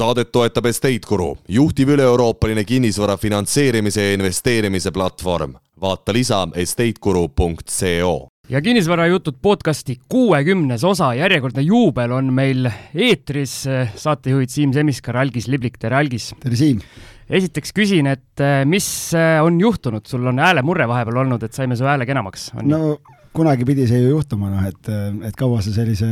saadet toetab Estate Guru, juhtiv üle-euroopaline kinnisvara finantseerimise ja investeerimise platvorm. vaata lisa estateguru.co ja kinnisvarajutud podcasti kuuekümnes osa, järjekordne juubel on meil eetris. saatejuhid Siim Semiskar, Algis Liblik, tere Algis! tere Siim! esiteks küsin, et eh, mis eh, on juhtunud, sul on häälemurre vahepeal olnud, et saime su hääle kenamaks? no kunagi pidi see ju juhtuma, noh, et, et kaua sa sellise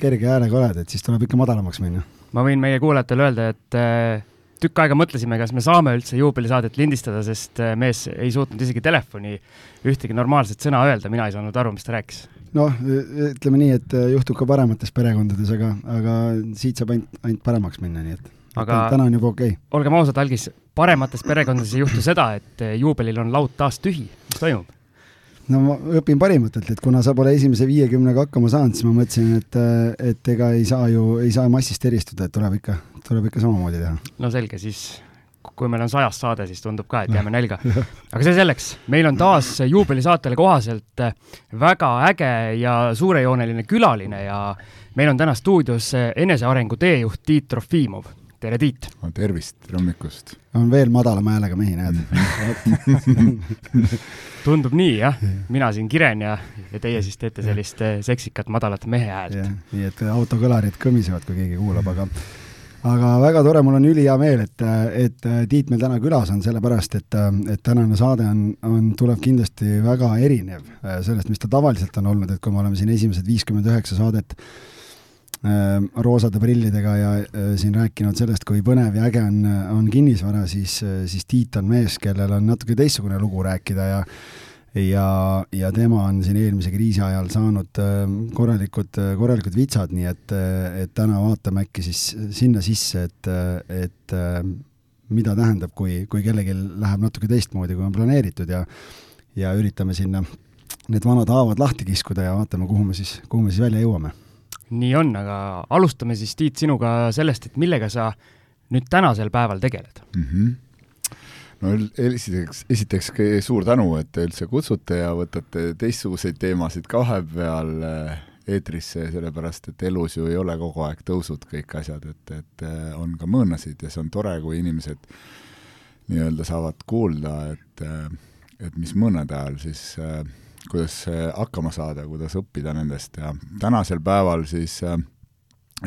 kerge häälega oled, et siis tuleb ikka madalamaks minna. Ma võin meie kuulajatele öelda, et eh, tükk aega mõtlesime, kas me saame üldse juubelisaadet lindistada, sest mees ei suutnud isegi telefoni ühtegi normaalset sõna öelda, mina ei saanud aru, mis ta rääkis. noh, ütleme nii, et juhtub ka paremates perekondades, aga, aga siit saab ainult, ainult paremaks minna, nii et aga täna on juba okei okay.. olgem ausad, Algis, paremates perekondades ei juhtu seda, et eh, juubelil on laud taas tühi, mis toimub? No ma õpin parimatelt, et kuna sa pole esimese viiekümnega hakkama saanud, siis ma mõtlesin, et, et ega ei saa ju, ei saa massist eristuda, et tuleb ikka, tuleb ikka samamoodi teha. no selge, siis kui meil on sajas saade, siis tundub ka, et jääme nälga. aga see selleks, meil on taas juubelisaatele kohaselt väga äge ja suurejooneline külaline ja meil on täna stuudios enesearengu teejuht Tiit Trofimov tere, Tiit! tervist, tere hommikust! on veel madalama häälega mehi, näed tundub nii, jah. mina siin kiren ja, ja teie siis teete sellist eh, seksikat madalat mehe häält. nii et autokõlarid kõmisevad, kui keegi kuulab, aga aga väga tore, mul on ülihea meel, et, et Tiit meil täna külas on, sellepärast et, et tänane saade on, on, tuleb kindlasti väga erinev eh, sellest, mis ta tavaliselt on olnud, et kui me oleme siin esimesed viiskümmend üheksa saadet roosade prillidega ja äh, siin rääkinud sellest, kui põnev ja äge on, on kinnisvara, siis, äh, siis Tiit on mees, kellel on natuke teistsugune lugu rääkida ja ja, ja tema on siin eelmise kriisi ajal saanud korralikud, korralikud vitsad, nii et, et täna vaatame äkki siis sinna sisse, et, et mida tähendab, kui, kui kellelgi läheb natuke teistmoodi, kui on planeeritud ja ja üritame sinna need vanad haavad lahti kiskuda ja vaatame, kuhu me siis, kuhu me siis välja jõuame nii on, aga alustame siis, Tiit, sinuga sellest, et millega sa nüüd tänasel päeval tegeled mm? -hmm no esiteks, esiteks suur tänu, et te üldse kutsute ja võtate teistsuguseid teemasid ka vahepeal äh, eetrisse, sellepärast et elus ju ei ole kogu aeg tõusud kõik asjad, et, et äh, on ka mõõnasid ja see on tore, kui inimesed nii-öelda saavad kuulda, et, äh, et mis mõõnade ajal siis äh, kuidas hakkama saada, kuidas õppida nendest ja tänasel päeval siis äh,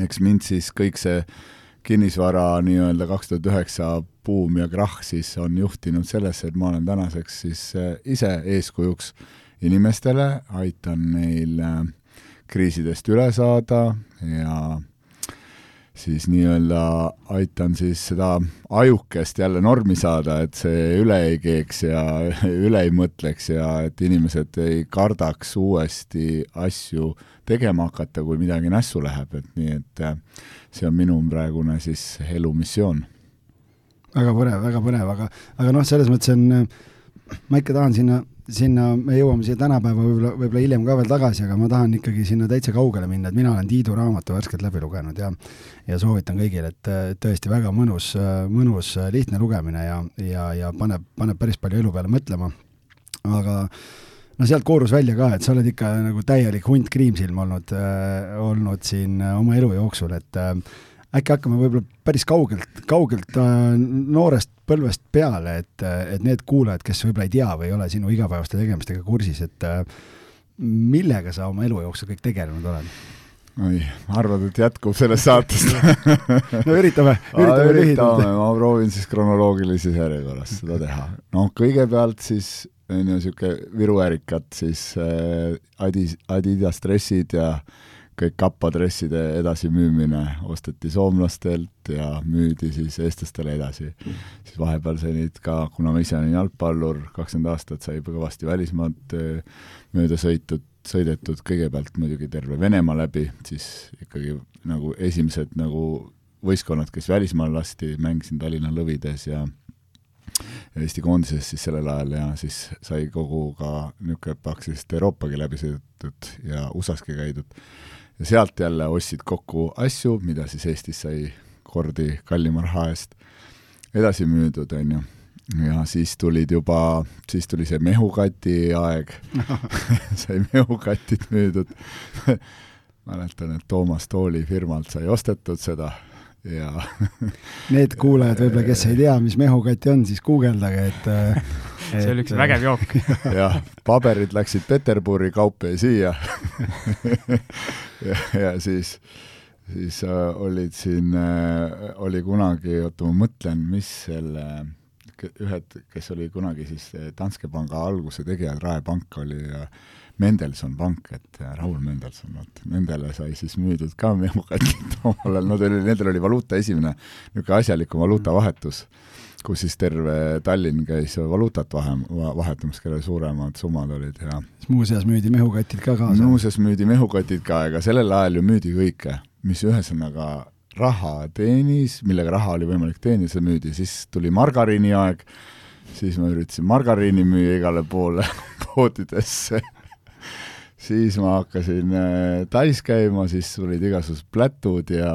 eks mind siis kõik see kinnisvara nii-öelda kaks tuhat üheksa buum ja krahh siis on juhtinud sellesse, et ma olen tänaseks siis äh, ise eeskujuks inimestele, aitan neil äh, kriisidest üle saada ja siis nii-öelda aitan siis seda ajukest jälle normi saada, et see üle ei keeks ja üle ei mõtleks ja et inimesed ei kardaks uuesti asju tegema hakata, kui midagi nässu läheb, et nii et äh, see on minu praegune siis elumissioon. väga põnev, väga põnev, aga, aga noh, selles mõttes on, ma ikka tahan sinna sinna, me jõuame siia tänapäeva võib-olla, võib-olla hiljem ka veel tagasi, aga ma tahan ikkagi sinna täitsa kaugele minna, et mina olen Tiidu raamatu värskelt läbi lugenud ja ja soovitan kõigile, et tõesti väga mõnus, mõnus lihtne lugemine ja, ja, ja paneb, paneb päris palju elu peale mõtlema. aga no sealt koorus välja ka, et sa oled ikka nagu täielik hunt kriimsilm olnud äh,, olnud siin oma elu jooksul, et äh, äkki hakkame võib-olla päris kaugelt, kaugelt äh, noorest põlvest peale, et, et need kuulajad, kes võib-olla ei tea või ei ole sinu igapäevaste tegemistega kursis, et äh, millega sa oma elu jooksul kõik tegelenud oled? oi, arvad, et jätkub sellest saatest no üritame, üritame lühidalt. ma proovin siis kronoloogilises järjekorras seda teha. noh, kõigepealt siis on ju niisugune Viru ärikat, siis äh, Adi, Adidas dressid ja äh, kõik kapadresside edasimüümine osteti soomlastelt ja müüdi siis eestlastele edasi. Siis vahepeal sai neid ka, kuna ma ise olen jalgpallur, kakskümmend aastat sai kõvasti välismaad äh, mööda sõitud, sõidetud, kõigepealt muidugi terve Venemaa läbi, siis ikkagi nagu esimesed nagu võistkonnad, kes välismaal lasti, mängisin Tallinna Lõvides ja Eesti koondises siis sellel ajal ja siis sai kogu ka niisugune praktiliselt Euroopagi läbi sõidetud ja USA-ski käidud ja sealt jälle ostsid kokku asju, mida siis Eestis sai kordi kallima raha eest edasi müüdud, on ju. ja siis tulid juba, siis tuli see mehukati aeg sai mehukatid müüdud mäletan, et Toomas Tooli firmalt sai ostetud seda ja Need kuulajad võib-olla, kes ei tea, mis mehukati on, siis guugeldage, et, see oli üks vägev jook. jah, paberid läksid Peterburi, kaup jäi siia. Ja, ja siis, siis äh, olid siin äh,, oli kunagi, oota ma mõtlen, mis selle ühed, kes oli kunagi siis Danske panga alguse tegijad, Raepank oli ja Mendelson pank, et Raul Mendelson, vot nendele sai siis müüdud ka mehukatid omal ajal, no teil, nendel oli valuuta esimene niisugune asjalikum valuutavahetus, kus siis terve Tallinn käis valuutat vahe, vahetamas, kellel suuremad summad olid ja muuseas müüdi mehukatid ka kaasa? muuseas müüdi mehukatid ka, ega sellel ajal ju müüdi kõike, mis ühesõnaga raha teenis, millega raha oli võimalik teenida, see müüdi, siis tuli margariini aeg, siis ma üritasin margariini müüa igale poole poodidesse siis ma hakkasin äh, Tais käima, siis tulid igasugused plätud ja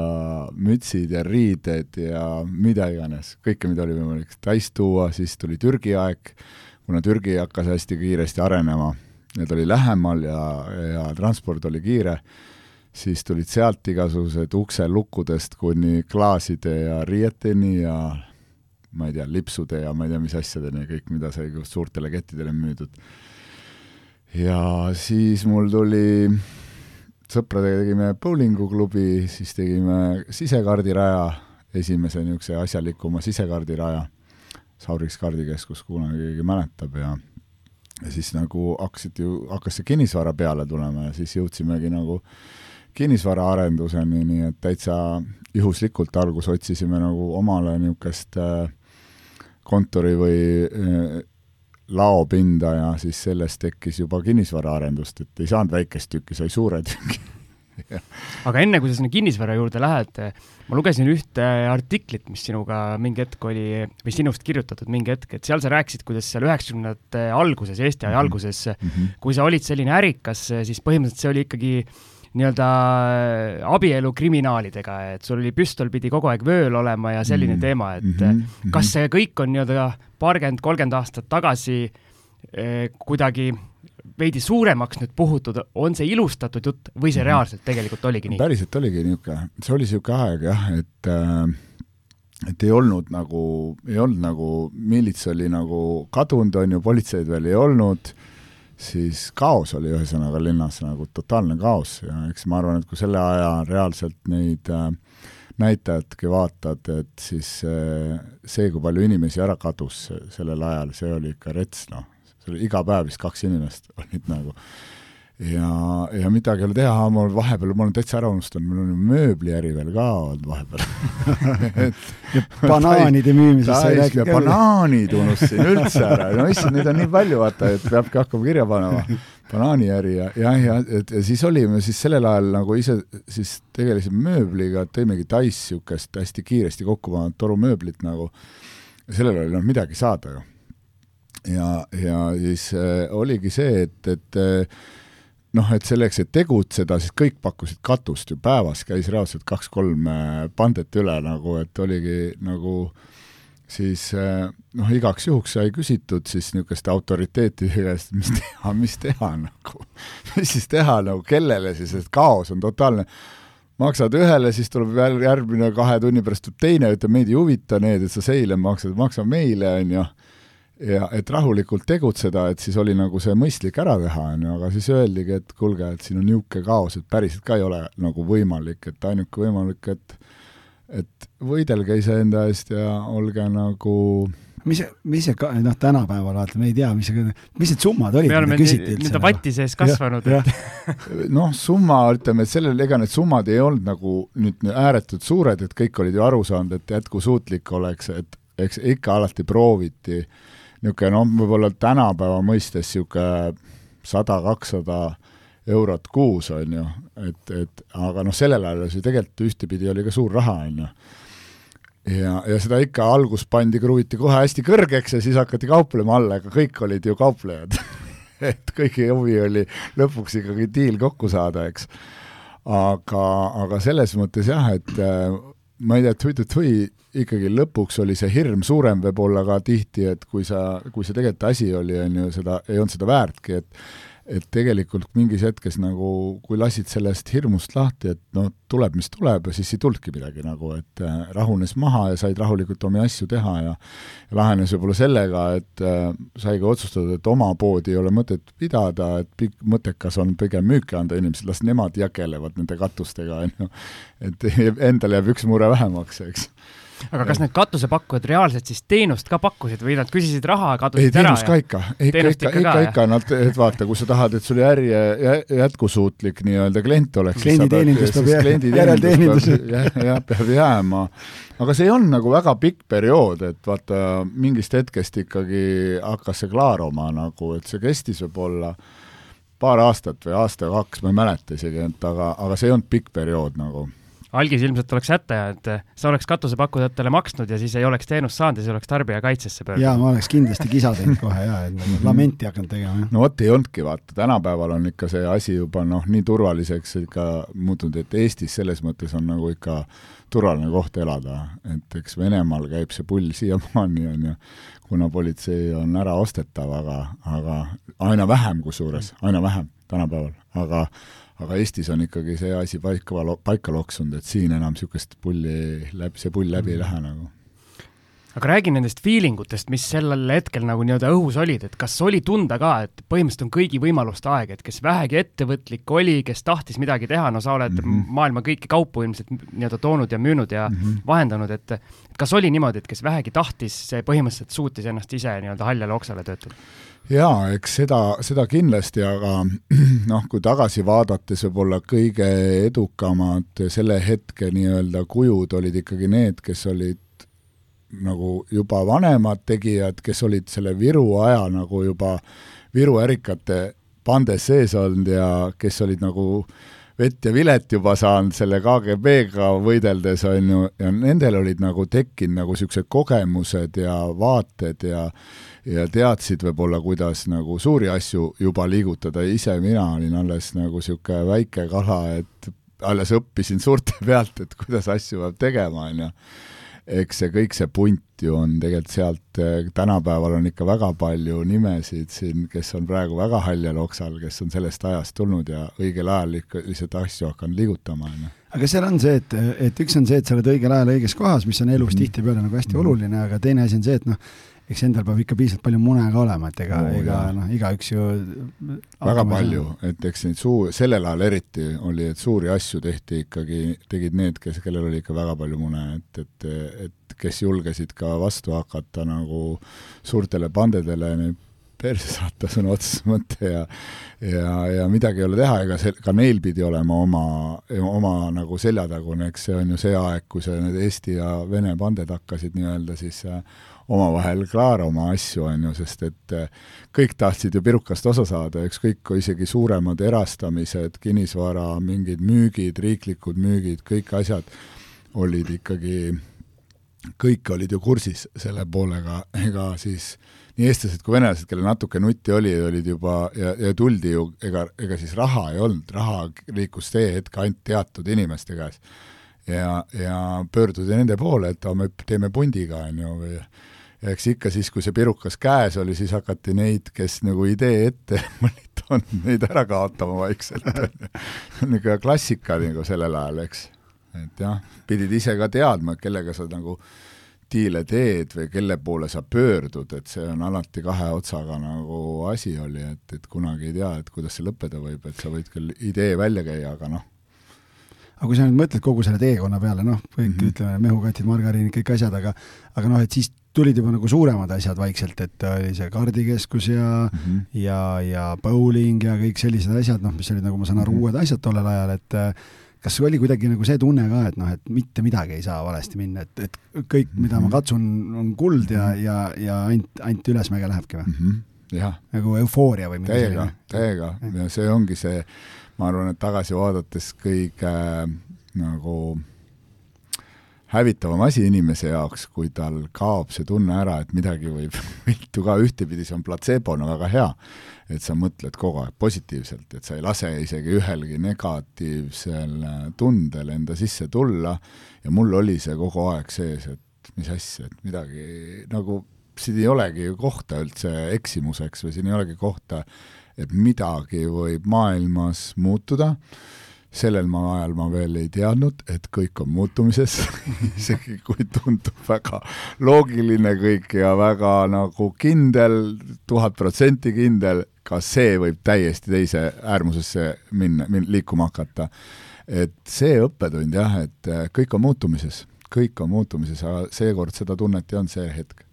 mütsid ja riided ja mida iganes, kõike, mida oli võimalik Tais tuua, siis tuli Türgi aeg, kuna Türgi hakkas hästi kiiresti arenema, need oli lähemal ja, ja transport oli kiire, siis tulid sealt igasugused ukselukkudest kuni klaaside ja riieteni ja ma ei tea, lipsude ja ma ei tea, mis asjadeni, kõik, mida sai suurtele kettidele müüdud ja siis mul tuli, sõpradega tegime bowlinguklubi, siis tegime sisekaardiraja, esimese niisuguse asjalikuma sisekaardiraja, Sauriks kaardikeskus, kunagi keegi mäletab ja ja siis nagu hakkasid ju, hakkas see kinnisvara peale tulema ja siis jõudsimegi nagu kinnisvaraarenduseni, nii et täitsa juhuslikult alguses otsisime nagu omale niisugust äh, kontori või äh, laopinda ja siis sellest tekkis juba kinnisvaraarendust, et ei saanud väikest tükki, sai suure tüki aga enne, kui sa sinna kinnisvara juurde lähed, ma lugesin ühte artiklit, mis sinuga mingi hetk oli, või sinust kirjutatud mingi hetk, et seal sa rääkisid, kuidas seal üheksakümnendate alguses, Eesti aja mm -hmm. alguses mm, -hmm. kui sa olid selline ärikas, siis põhimõtteliselt see oli ikkagi nii-öelda abielu kriminaalidega, et sul oli püstol pidi kogu aeg vööl olema ja selline mm -hmm. teema, et mm -hmm. kas see kõik on nii-öelda paarkümmend, kolmkümmend aastat tagasi eh, kuidagi veidi suuremaks nüüd puhutud, on see ilustatud jutt või see mhm. reaalselt tegelikult oligi nii? päriselt oligi niisugune, see oli niisugune aeg jah, et äh, et ei olnud nagu, ei olnud nagu, miilits oli nagu kadunud, on ju, politseid veel ei olnud, siis kaos oli ühesõnaga linnas nagu totaalne kaos ja eks ma arvan, et kui selle aja reaalselt neid äh, näitajatki vaatad, et siis eh, see, kui palju inimesi ära kadus sellel ajal, see oli ikka rets, noh. iga päev vist kaks inimest olid nagu ja, ja midagi ei ole teha, ma vahepeal, ma olen täitsa ära unustanud, mul on mööbliäri veel ka olnud vahepeal ja banaanide müümisest sai rääkida ka. banaanid unustasin üldse ära, no issand, neid on nii palju, vaata, et peabki hakkama kirja panema banaaniäri ja jah, ja et ja siis olime siis sellel ajal nagu ise siis tegelesime mööbliga, tõimegi Tais niisugust hästi kiiresti kokku pandud torumööblit nagu, sellel ei olnud midagi saada ju. ja, ja siis äh, oligi see, et, et äh, noh, et selleks, et tegutseda, siis kõik pakkusid katust ju, päevas käis reaalselt kaks-kolm äh, pandet üle nagu, et oligi nagu äh, siis eh, noh, igaks juhuks sai küsitud siis niisuguste autoriteetide käest, mis teha, mis teha nagu, mis siis teha nagu, kellele siis, et kaos on totaalne. maksad ühele, siis tuleb järgmine kahe tunni pärast tuleb teine, ütleb meid ei huvita need, et sa seile maksad, maksa meile, on ju ja et rahulikult tegutseda, et siis oli nagu see mõistlik ära teha, on ju, aga siis öeldigi, et kuulge, et siin on niisugune kaos, et päriselt ka ei ole nagu võimalik, et ainuke võimalik, et et võidelge iseenda eest ja olge nagu mis mis see, noh, tänapäeval vaata, me ei tea, mis see, mis need summad olid, mida küsiti üldse? nii-öelda vati sees kasvanud. noh, summa, ütleme, et sellel, ega need summad ei olnud nagu nüüd ääretult suured, et kõik olid ju aru saanud, et jätkusuutlik oleks, et eks ikka alati prooviti niisugune noh, võib-olla tänapäeva mõistes niisugune sada, kakssada eurot kuus, on ju, et, et aga noh, sellel ajal see tegelikult ühtepidi oli ka suur raha, on ju. ja, ja seda ikka algus pandi, kruviti kohe hästi kõrgeks ja siis hakati kauplema alla, aga kõik olid ju kauplejad et kõigi huvi oli lõpuks ikkagi diil kokku saada, eks. aga, aga selles mõttes jah, et ma ei tea, tui-tui-tui, ikkagi lõpuks oli see hirm suurem võib-olla ka tihti, et kui sa, kui see tegelikult asi oli, on ju, seda, ei olnud seda väärtki, et et tegelikult mingis hetkes nagu, kui lasid sellest hirmust lahti, et no tuleb, mis tuleb, ja siis ei tulnudki midagi nagu, et äh, rahunes maha ja said rahulikult omi asju teha ja ja lahenes võib-olla sellega, et äh, saigi otsustada, et oma poodi ei ole mõtet pidada, et pikk, mõttekas on pigem müüki anda inimesed, las nemad jagelevad nende katustega, on ju. et endal jääb üks mure vähemaks, eks aga kas need katusepakkujad reaalselt siis teenust ka pakkusid või nad küsisid raha ja ei, kadusid ära? teenust ka ikka, ikka, ikka, ikka, ikka, nad, et vaata, kui sa tahad, et sul äri jätkusuutlik nii-öelda klient oleks. klienditeenindus peab järelteenindus. jah, jah, peab jääma. aga see on nagu väga pikk periood, et vaata, mingist hetkest ikkagi hakkas see klaaruma nagu, et see kestis võib-olla paar aastat või aasta-kaks, ma ei mäleta isegi, et aga, aga see ei olnud pikk periood nagu algis ilmselt oleks hätta jäänud, sa oleks katusepakkujatele maksnud ja siis ei oleks teenust saanud ja siis oleks tarbijakaitsesse pöördunud. jaa, ma oleks kindlasti kisa teinud kohe jaa, et lamenti hakanud tegema, jah. no vot, ei olnudki, vaata, tänapäeval on ikka see asi juba noh, nii turvaliseks ikka muutunud, et Eestis selles mõttes on nagu ikka turvaline koht elada, et eks Venemaal käib see pull siiamaani, on ju, kuna politsei on ära ostetav, aga, aga aina vähem kusjuures, aina vähem tänapäeval, aga aga Eestis on ikkagi see asi paika, paika loksunud, et siin enam niisugust pulli läbi, see pull läbi ei lähe nagu aga räägi nendest feeling utest, mis sellel hetkel nagu nii-öelda õhus olid, et kas oli tunda ka, et põhimõtteliselt on kõigi võimaluste aeg, et kes vähegi ettevõtlik oli, kes tahtis midagi teha, no sa oled mm -hmm. maailma kõiki kaupu ilmselt nii-öelda toonud ja müünud ja mm -hmm. vahendanud, et kas oli niimoodi, et kes vähegi tahtis, see põhimõtteliselt suutis ennast ise nii-öelda haljale oksale töötada? Jaa, eks seda, seda kindlasti, aga noh, kui tagasi vaadates võib-olla kõige edukamad selle hetke nii-öelda kujud olid ikkagi need, kes olid nagu juba vanemad tegijad, kes olid selle Viru aja nagu juba Viru ärikate pandes sees olnud ja kes olid nagu vett ja vilet juba saanud selle KGB-ga võideldes, on ju, ja nendel olid nagu tekkinud nagu niisugused kogemused ja vaated ja ja teadsid võib-olla, kuidas nagu suuri asju juba liigutada, ise mina olin alles nagu niisugune väike kala, et alles õppisin suurte pealt, et kuidas asju peab tegema, on ju. eks see kõik see punt ju on tegelikult sealt, tänapäeval on ikka väga palju nimesid siin, kes on praegu väga haljal oksal, kes on sellest ajast tulnud ja õigel ajal ikka lihtsalt asju hakanud liigutama, on ju aga seal on see, et, et üks on see, et sa oled õigel ajal õiges kohas, mis on elus mm -hmm. tihtipeale nagu hästi mm -hmm. oluline, aga teine asi on see, et noh, eks endal peab ikka piisavalt palju mune ka olema, et ega no,, ega noh, igaüks ju väga palju, et eks neid suu-, sellel ajal eriti oli, et suuri asju tehti ikkagi, tegid need, kes, kellel oli ikka väga palju mune, et, et, et kes julgesid ka vastu hakata nagu suurtele pandedele, perse saata sõna otseses mõtte ja ja, ja midagi ei ole teha, ega see, ka neil pidi olema oma, oma nagu seljatagune, eks see on ju see aeg, kui see need Eesti ja Vene panded hakkasid nii-öelda siis äh, omavahel klaarama asju, on ju, sest et äh, kõik tahtsid ju pirukast osa saada, ükskõik kui isegi suuremad erastamised, kinnisvara, mingid müügid, riiklikud müügid, kõik asjad olid ikkagi, kõik olid ju kursis selle poolega, ega siis nii eestlased kui venelased, kellel natuke nutti oli, olid juba ja, ja tuldi ju, ega, ega siis raha ei olnud, raha liikus see hetk ainult teatud inimeste käes. ja, ja pöörduda nende poole, et me teeme pundiga, on ju, või eks ikka siis, kui see pirukas käes oli, siis hakati neid, kes nagu idee ette olid toonud, neid ära kaotama vaikselt. niisugune klassika nagu sellel ajal, eks. et jah, pidid ise ka teadma, kellega sa nagu diile teed või kelle poole sa pöördud, et see on alati kahe otsaga nagu asi oli, et, et kunagi ei tea, et kuidas see lõppeda võib, et sa võid küll idee välja käia, aga noh, aga kui sa nüüd mõtled kogu selle teekonna peale, noh, kõik mm -hmm. ütleme, mehukatid, margariinid, kõik asjad, aga aga noh, et siis tulid juba nagu suuremad asjad vaikselt, et oli see kaardikeskus ja mm -hmm. ja, ja bowling ja kõik sellised asjad, noh, mis olid nagu ma saan aru mm, -hmm. uued asjad tollel ajal, et kas oli kuidagi nagu see tunne ka, et noh, et mitte midagi ei saa valesti minna, et, et kõik, mida ma mhm. katsun, on kuld ja, mhm. ja, ja ainult, ainult ülesmäge lähebki või mm? -hmm. nagu eufooria või midagi täiega, täiega ja see ongi see, ma arvan, et tagasi vaadates kõige äh, nagu hävitavam asi inimese jaoks, kui tal kaob see tunne ära, et midagi võib viltu ka, ühtepidi see on platseebona väga hea, et sa mõtled kogu aeg positiivselt, et sa ei lase isegi ühelgi negatiivsel tundel enda sisse tulla. Ja mul oli see kogu aeg sees, et mis asja, et midagi nagu siin ei olegi ju kohta üldse eksimuseks või siin ei olegi kohta et midagi võib maailmas muutuda sellel ma ajal ma veel ei teadnud, et kõik on muutumises. Isegi kui tundub väga loogiline kõik ja väga nagu kindel, tuhat protsenti kindel, ka see võib täiesti teise äärmusesse minna, min-, liikuma hakata. et see õppetund jah, et kõik on muutumises, kõik on muutumises, aga seekord seda tunnet ei olnud see hetk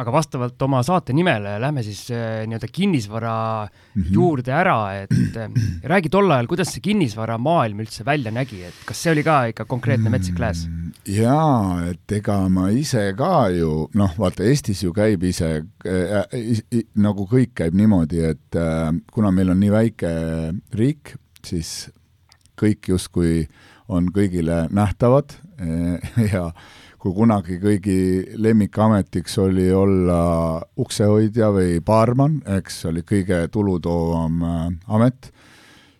aga vastavalt oma saate nimele lähme siis äh, nii-öelda kinnisvara mm -hmm. juurde ära, et äh, räägi tol ajal, kuidas see kinnisvaramaailm üldse välja nägi, et kas see oli ka ikka konkreetne Metsik Lääs? Mm, jaa, et ega ma ise ka ju, noh, vaata Eestis ju käib ise äh, äh, nagu kõik käib niimoodi, et äh, kuna meil on nii väike riik, siis kõik justkui on kõigile nähtavad äh, ja kui kunagi kõigi lemmikametiks oli olla uksehoidja või baarman, eks, oli kõige tulutoovam äh, amet,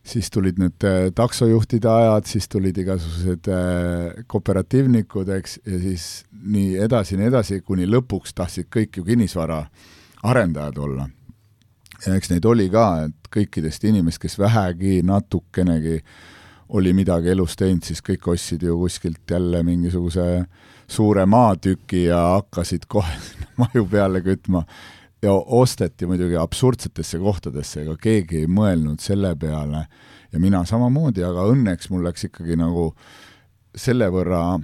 siis tulid need äh, taksojuhtide ajad, siis tulid igasugused äh, kooperatiivnikud, eks, ja siis nii edasi, nii edasi, kuni lõpuks tahtsid kõik ju kinnisvara arendajad olla. ja eks neid oli ka, et kõikidest inimest, kes vähegi natukenegi oli midagi elus teinud, siis kõik ostsid ju kuskilt jälle mingisuguse äh, suure maatüki ja hakkasid kohe maju peale kütma. Ja osteti muidugi absurdsetesse kohtadesse, ega keegi ei mõelnud selle peale. Ja mina samamoodi, aga õnneks mul läks ikkagi nagu selle võrra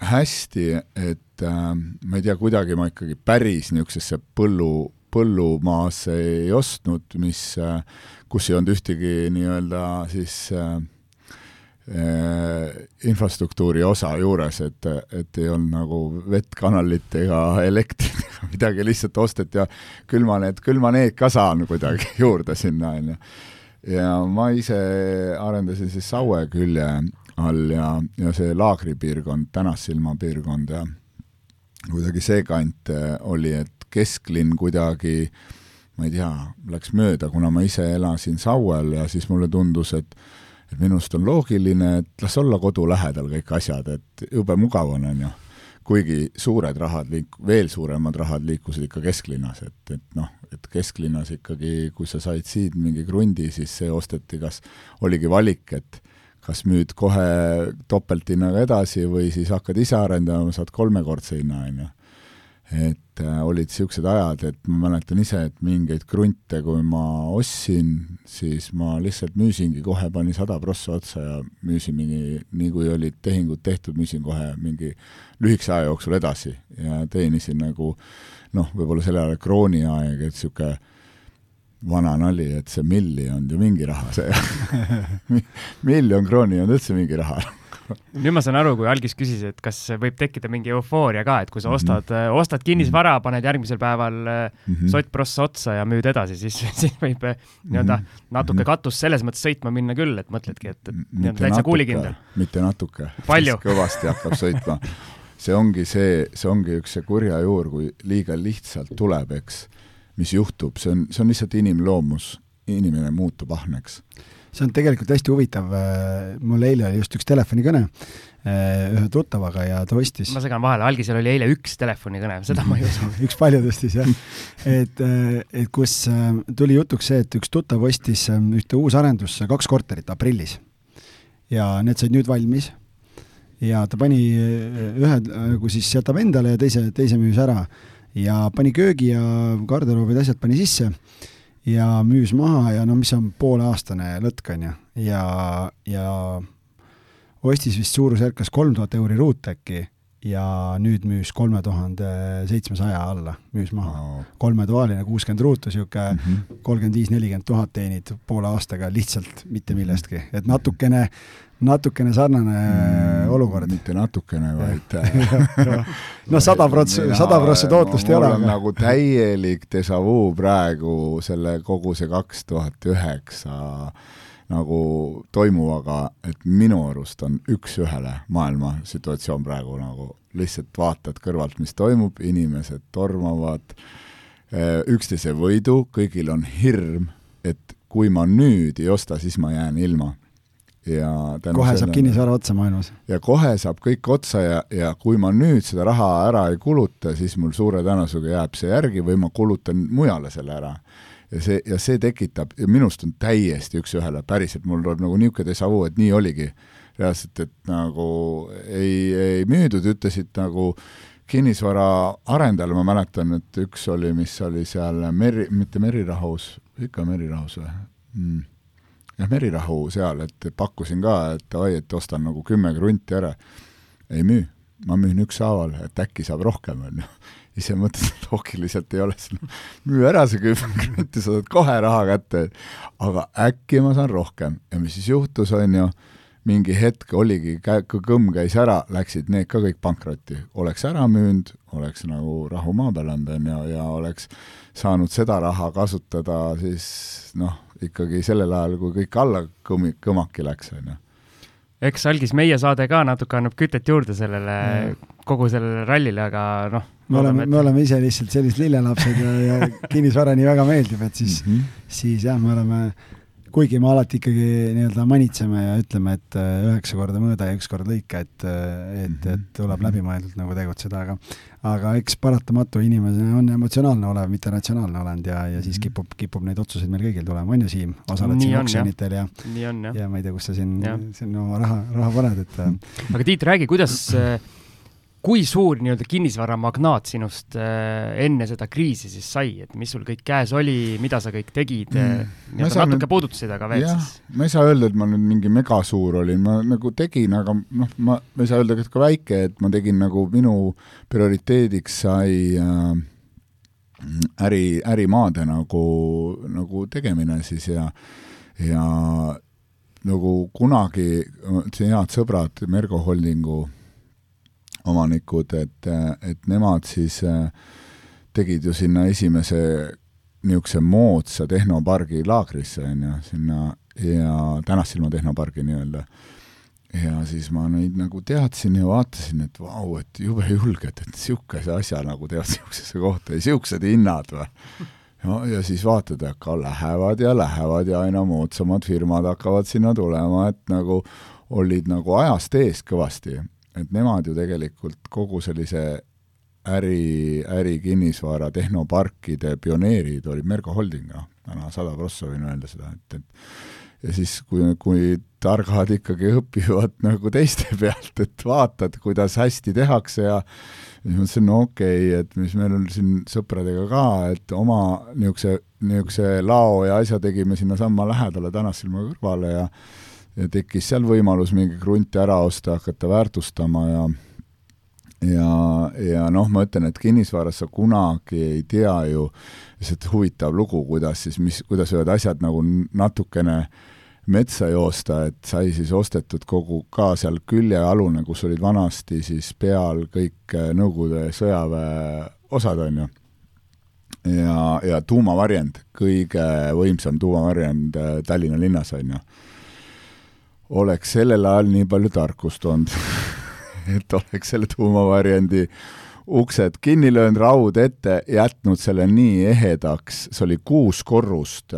hästi, et äh, ma ei tea, kuidagi ma ikkagi päris niisugusesse põllu, põllumaasse ei ostnud, mis äh,, kus ei olnud ühtegi nii-öelda siis äh, infrastruktuuri osa juures, et, et ei olnud nagu vett, kanalit ega elektrit ega midagi, lihtsalt osteti ja küll ma need, küll ma need ka saan kuidagi juurde sinna, on ju. ja ma ise arendasin siis Saue külje all ja, ja see laagripiirkond, Tänassilma piirkond ja kuidagi see kant äh, oli, et kesklinn kuidagi ma ei tea, läks mööda, kuna ma ise elasin Sauel ja siis mulle tundus, et minu arust on loogiline, et las olla kodu lähedal kõik asjad, et jube mugav on, on ju. kuigi suured rahad liik-, veel suuremad rahad liikusid ikka kesklinnas, et, et noh, et kesklinnas ikkagi, kui sa said siin mingi krundi, siis see osteti kas, oligi valik, et kas müüd kohe topelthinnaga edasi või siis hakkad ise arendama, saad kolmekordse hinna, on ju et äh, olid niisugused ajad, et ma mäletan ise, et mingeid krunte, kui ma ostsin, siis ma lihtsalt müüsingi kohe, panin sada prossa otsa ja müüsin mingi, nii kui olid tehingud tehtud, müüsin kohe mingi lühikese aja jooksul edasi ja teenisin nagu noh, võib-olla sel ajal krooniaeg, et niisugune vana nali, et see milli on ju mingi raha, see miljon krooni on üldse mingi raha nüüd ma saan aru, kui Algis küsis, et kas võib tekkida mingi eufooria ka, et kui sa ostad mm, -hmm. ostad kinnisvara, paned järgmisel päeval mm -hmm. sottprossa otsa ja müüd edasi, siis, siis võib eh, nii-öelda mhm. natuke mhm. katus selles mõttes sõitma minna küll, et mõtledki, et, et nii-öelda täitsa kuulikindel. mitte natuke. kõvasti hakkab sõitma. see ongi see, see ongi üks see kurja juur, kui liiga lihtsalt tuleb, eks, mis juhtub, see on, see on lihtsalt inimloomus, inimene muutub ahneks see on tegelikult hästi huvitav, äh, mul eile oli just üks telefonikõne äh, ühe tuttavaga ja ta ostis ma segan vahele, algisel oli eile üks telefonikõne, seda ma ei usu üks paljudest siis jah. et, äh, et kus tuli jutuks see, et üks tuttav ostis ühte uusarendusse kaks korterit aprillis. ja need said nüüd valmis ja ta pani ühe nagu siis jätab endale ja teise, teise müüs ära ja pani köögi ja garderoobid, asjad pani sisse ja müüs maha ja no mis on pooleaastane lõtk, on ju, ja, ja ostis vist suurusjärk kas kolm tuhat euri ruut äkki ja nüüd müüs kolme tuhande seitsmesaja alla, müüs maha. No.. kolmetoaline, kuuskümmend ruutu, niisugune mhm. kolmkümmend viis, nelikümmend tuhat teenid poole aastaga lihtsalt mitte millestki, et natukene natukene sarnane mm, olukord. mitte natukene, vaid no sada prots-, sada prossa tootlust ei ole. mul on nagu täielik déjà vu praegu selle kogu see kaks tuhat üheksa nagu toimuvaga, et minu arust on üks-ühele maailma situatsioon praegu nagu, lihtsalt vaatad kõrvalt, mis toimub, inimesed tormavad eh, üksteise võidu, kõigil on hirm, et kui ma nüüd ei osta, siis ma jään ilma ja kohe sellele, saab kinnisvara otsa maailmas. ja kohe saab kõik otsa ja, ja kui ma nüüd seda raha ära ei kuluta, siis mul suure tõenäosusega jääb see järgi või ma kulutan mujale selle ära. ja see, ja see tekitab, minust on täiesti üks-ühele, päriselt, mul tuleb nagu niisugune déjà vu, et nii oligi reaalselt, et nagu ei, ei müüdud, ütlesid nagu kinnisvaraarendajale, ma mäletan, et üks oli, mis oli seal Meri, mitte Merirahus, ikka Merirahus või mm.? Jah, Merirahu seal, et pakkusin ka, et oi, et ostan nagu kümme krunti ära. ei müü, ma müün ükshaaval, et äkki saab rohkem, on ju ise mõtlesin, et loogiliselt ei ole siin, müü ära see kümme krunti, sa saad kohe raha kätte, aga äkki ma saan rohkem. Ja mis siis juhtus, on ju, mingi hetk oligi, kõmm käis ära, läksid need ka kõik pankrotti. oleks ära müünud, oleks nagu rahu maa peal olnud, on ju, ja oleks saanud seda raha kasutada siis noh, ikkagi sellel ajal, kui kõik alla kõmi-, kõmaki läks, on ju eks algis meie saade ka natuke annab kütet juurde sellele mm., kogu sellele rallile, aga noh. me oleme, me oleme ise lihtsalt sellised lillelapsed ja, ja kinnisvara nii väga meeldib, et siis mm, -hmm. siis jah, me oleme kuigi me alati ikkagi nii-öelda manitseme ja ütleme, et äh, üheksa korda mõõda ja üks kord lõika, et, äh, et, et tuleb läbimõeldult nagu tegutseda, aga aga eks paratamatu inimene on emotsionaalne olev, mitte ratsionaalne olend ja, ja siis mhm. kipub, kipub neid otsuseid meil kõigil tulema, on ju, Siim? osaled siin oksjonitel ja, ja, ja ma ei tea, kus sa siin, siin oma raha, raha paned, et äh, aga Tiit, räägi, kuidas kui suur nii-öelda kinnisvaramagnaat sinust äh, enne seda kriisi siis sai, et mis sul kõik käes oli, mida sa kõik tegid mm,? natuke nüüd, puudutasid, aga veel jah, siis. ma ei saa öelda, et ma nüüd mingi megasuur olin, ma nagu tegin, aga noh, ma, ma ei saa öelda, et ka väike, et ma tegin nagu minu prioriteediks sai äh, äri, ärimaade nagu, nagu tegemine siis ja, ja nagu kunagi, head sõbrad Mergo Holdingu omanikud, et, et nemad siis äh, tegid ju sinna esimese niisuguse moodsa tehnopargi laagrisse, on ju, sinna ja Tänassilma tehnopargi nii-öelda. ja siis ma neid nagu teadsin ja vaatasin, et vau, et jube julged, et niisuguse asja nagu teevad niisugusesse kohta ja niisugused hinnad või no ja siis vaatad, aga lähevad ja lähevad ja aina moodsamad firmad hakkavad sinna tulema, et nagu olid nagu ajast ees kõvasti et nemad ju tegelikult kogu sellise äri, ärikinnisvara tehnoparkide pioneerid olid Merko Holding, noh, täna sada prossa võin öelda seda, et, et ja siis, kui, kui targad ikkagi õpivad nagu teiste pealt, et vaatad, kuidas hästi tehakse ja siis mõtlesin, no okei okay,, et mis meil on siin sõpradega ka, et oma niisuguse, niisuguse lao ja asja tegime sinnasamma lähedale Tänassilma kõrvale ja ja tekkis seal võimalus mingi krunti ära osta, hakata väärtustama ja ja, ja noh, ma ütlen, et kinnisvaras sa kunagi ei tea ju, lihtsalt huvitav lugu, kuidas siis, mis, kuidas võivad asjad nagu natukene metsa joosta, et sai siis ostetud kogu ka seal küljealune, kus olid vanasti siis peal kõik Nõukogude sõjaväe osad, on ju. ja, ja tuumavarjend, kõige võimsam tuumavarjend Tallinna linnas, on ju oleks sellel ajal nii palju tarkust olnud. Et oleks selle tuumavarjendi uksed kinni löönud, raud ette, jätnud selle nii ehedaks, see oli kuus korrust,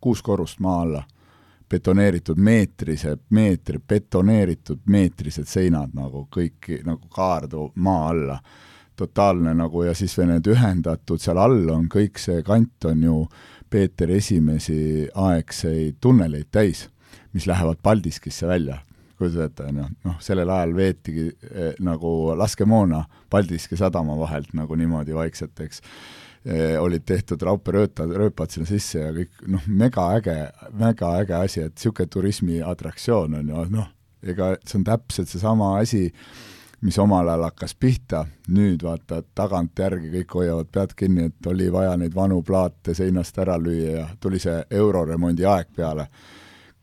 kuus korrust maa alla, betoneeritud meetrised, meetri, betoneeritud meetrised seinad nagu kõik nagu kaardu maa alla. totaalne nagu ja siis veel need ühendatud, seal all on kõik see kant on ju Peeter Esimesi aegseid tunneleid täis mis lähevad Paldiskisse välja, kujutad ette, on ju, noh, sellel ajal veetigi eh, nagu laskemoona Paldiski sadama vahelt nagu niimoodi vaikselt, eks eh,, olid tehtud raudteeröötad, rööpad sinna sisse ja kõik, noh, megaäge, megaäge asi, et niisugune turismiatraktsioon on ju, noh, ega see on täpselt seesama asi, mis omal ajal hakkas pihta, nüüd vaata tagantjärgi kõik hoiavad pead kinni, et oli vaja neid vanu plaate seinast ära lüüa ja tuli see euroremondi aeg peale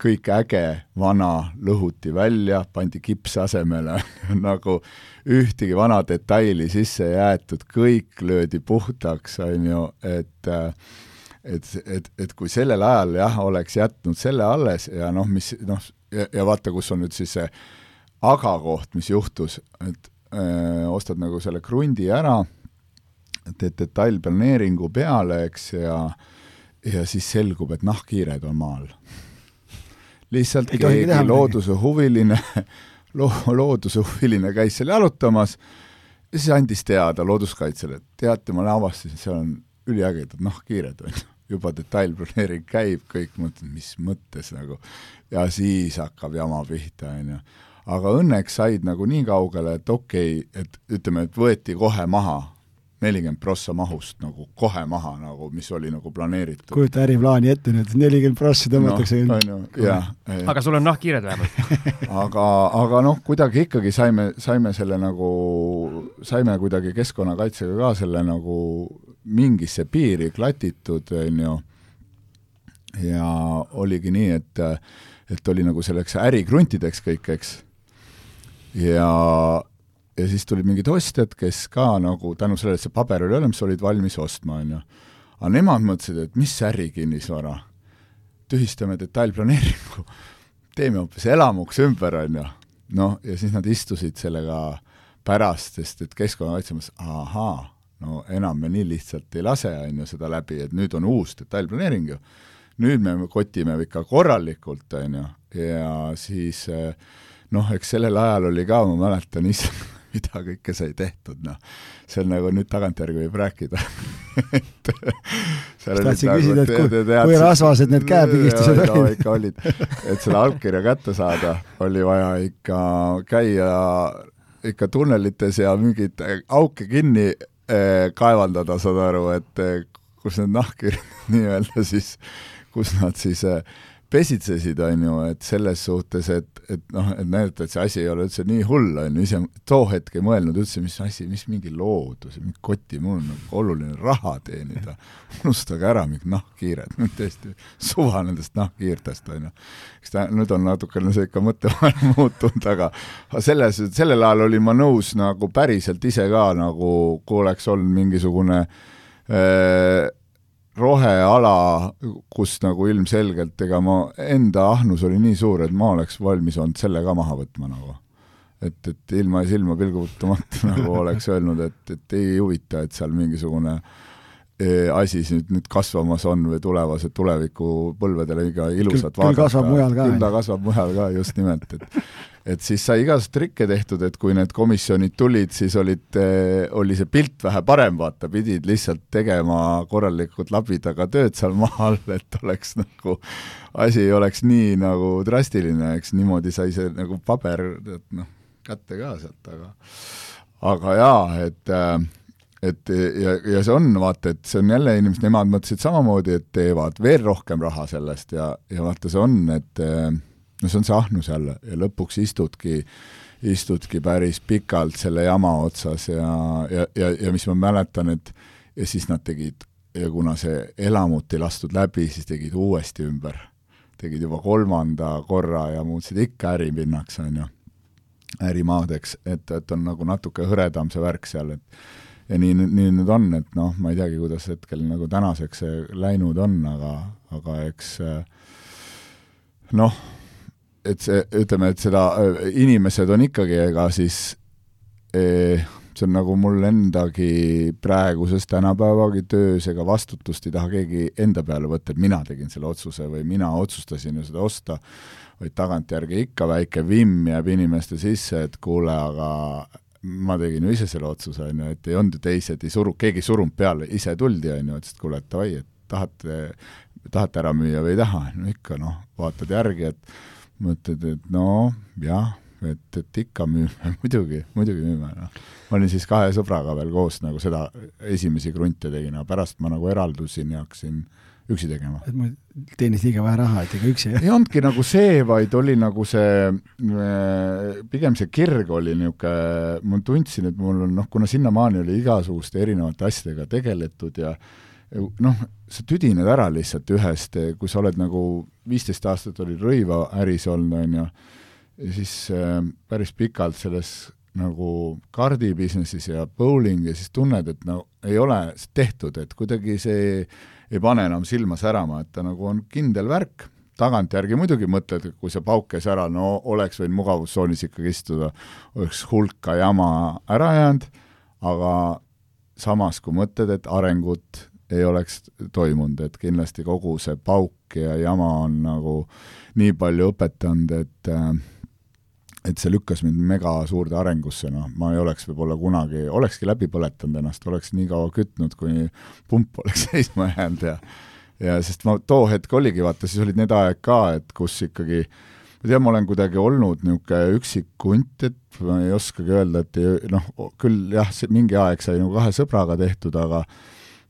kõik äge vana lõhuti välja, pandi kips asemele nagu ühtegi vana detaili sisse ei jäetud, kõik löödi puhtaks, on ju, et et, et, et kui sellel ajal jah, oleks jätnud selle alles ja noh, mis noh, ja, vaata, kus on nüüd siis see aga koht, mis juhtus, et öö, ostad nagu selle krundi ära, teed detailplaneeringu peale, eks, ja ja siis selgub, et nahkhiired on maal lihtsalt ei keegi looduse huviline lo-, looduse huviline käis seal jalutamas ja siis andis teada looduskaitsele, et teate, ma avastasin, seal on üliägedad nahkhiired, on ju. juba detailplaneering käib, kõik mõtlevad, mis mõttes nagu, ja siis hakkab jama pihta, on ju. aga õnneks said nagu nii kaugele, et okei okay,, et ütleme, et võeti kohe maha nelikümmend prossa mahust nagu kohe maha nagu, mis oli nagu planeeritud. kujuta äriplaani ette nüüd, nelikümmend prossi tõmmatakse no,. on ju, jah. aga sul on nahkhiired vähemalt aga, aga noh, kuidagi ikkagi saime, saime selle nagu, saime kuidagi keskkonnakaitsega ka selle nagu mingisse piiri klatitud, on ju, ja oligi nii, et et oli nagu selleks ärikruntideks kõik, eks, ja ja siis tulid mingid ostjad, kes ka nagu tänu sellele, et see paber oli olemas, olid valmis ostma, on ju. aga nemad mõtlesid, et mis ärikinnisvara, tühistame detailplaneeringu, teeme hoopis elamuks ümber, on ju. noh, ja siis nad istusid sellega pärast, sest et keskkonnakaitse mõtles, ahaa, no enam me nii lihtsalt ei lase, on ju, seda läbi, et nüüd on uus detailplaneering ju. nüüd me kotime ikka korralikult, on ju, ja siis noh, eks sellel ajal oli ka, ma mäletan, issand mida kõike sai tehtud, noh. see on nagu nüüd tagantjärgi võib rääkida et tahtsin nagu, küsida, et kui, kui rasvased need käepigistused olid no,? ikka olid. et seda allkirja kätte saada, oli vaja ikka käia ikka tunnelites ja mingeid auke kinni eh, kaevandada, saad aru, et eh, kus need nahkkirjad nii-öelda siis, kus nad siis eh, pesitsesid, on ju, et selles suhtes, et, et noh, et näidata, et see asi ei ole üldse nii hull, on ju, ise too hetk ei mõelnud üldse, mis asi, mis mingi loodus, mingi koti, mul on nagu oluline raha teenida. unustage ära mingid nahkhiired, tõesti suva nendest nahkhiirtest, on ju. eks ta nüüd on natukene see ikka mõttemaailm muutunud, aga selles, sellel ajal olin ma nõus nagu päriselt ise ka nagu, kui oleks olnud mingisugune äh, roheala, kus nagu ilmselgelt, ega ma, enda ahnus oli nii suur, et ma oleks valmis olnud selle ka maha võtma nagu. et, et ilma silma pilgutamata nagu oleks öelnud, et, et ei huvita, et seal mingisugune e, asi nüüd, nüüd kasvamas on või tulevased tulevikupõlvedele iga ilusat küll, küll kasvab mujal ka. küll ta kasvab mujal ka, just nimelt, et et siis sai igasuguseid trikke tehtud, et kui need komisjonid tulid, siis olid, eh, oli see pilt vähe parem, vaata, pidid lihtsalt tegema korralikult labidaga tööd seal maa all, et oleks nagu, asi ei oleks nii nagu drastiline, eks niimoodi sai see nagu paber, et noh, kätte ka sealt, aga aga jaa, et äh, et ja, ja see on, vaata, et see on jälle inimesed, nemad mõtlesid samamoodi, et teevad veel rohkem raha sellest ja, ja vaata, see on, et äh, no see on see ahnus jälle. Ja lõpuks istudki, istudki päris pikalt selle jama otsas ja, ja, ja, ja mis ma mäletan, et ja siis nad tegid, ja kuna see elamut ei lastud läbi, siis tegid uuesti ümber. tegid juba kolmanda korra ja muutsid ikka äripinnaks, on ju, ärimaadeks, et, et on nagu natuke hõredam see värk seal, et ja nii, nii nüüd on, et noh, ma ei teagi, kuidas hetkel nagu tänaseks see läinud on, aga, aga eks noh, et see, ütleme, et seda, inimesed on ikkagi, ega siis eh, see on nagu mul endagi praeguses tänapäevagi töös, ega vastutust ei taha keegi enda peale võtta, et mina tegin selle otsuse või mina otsustasin ju seda osta, vaid tagantjärgi ikka väike vimm jääb inimeste sisse, et kuule, aga ma tegin ju ise selle otsuse, on ju, et ei olnud ju teised, ei suru, keegi ei surunud peale, ise tuldi, on ju, ütles, et kuule, et davai, et tahate, tahate ära müüa või ei taha, no ikka noh, vaatad järgi, et mõtled, et no jah, et, et ikka müüme, muidugi, muidugi müüme, noh. ma olin siis kahe sõbraga veel koos nagu seda esimesi krunte tegin, aga pärast ma nagu eraldusin ja hakkasin üksi tegema. et ma teenis liiga vähe raha, et ega üksi ei olnudki nagu see, vaid oli nagu see, äh, pigem see kirg oli niisugune, ma tundsin, et mul on noh, kuna sinnamaani oli igasuguste erinevate asjadega tegeletud ja noh, sa tüdined ära lihtsalt ühest, kui sa oled nagu viisteist aastat olid rõivaäris olnud, on ju, ja siis äh, päris pikalt selles nagu kardi business'is ja bowling ja siis tunned, et no ei ole tehtud, et kuidagi see ei pane enam silma särama, et ta nagu on kindel värk, tagantjärgi muidugi mõtled, kui see pauk käis ära, no oleks võinud mugavustsoonis ikkagi istuda, oleks hulka jama ära jäänud, aga samas, kui mõtled, et arengut ei oleks toimunud, et kindlasti kogu see pauk ja jama on nagu nii palju õpetanud, et äh, et see lükkas mind mega suurde arengusse, noh, ma ei oleks võib-olla kunagi, olekski läbi põletanud ennast, oleks nii kaua kütnud, kuni pump oleks seisma jäänud ja ja sest ma too hetk oligi, vaata, siis olid need aeg ka, et kus ikkagi ma tean, ma olen kuidagi olnud niisugune üksik hunt, et ma ei oskagi öelda, et noh, küll jah, mingi aeg sai nagu kahe sõbraga tehtud, aga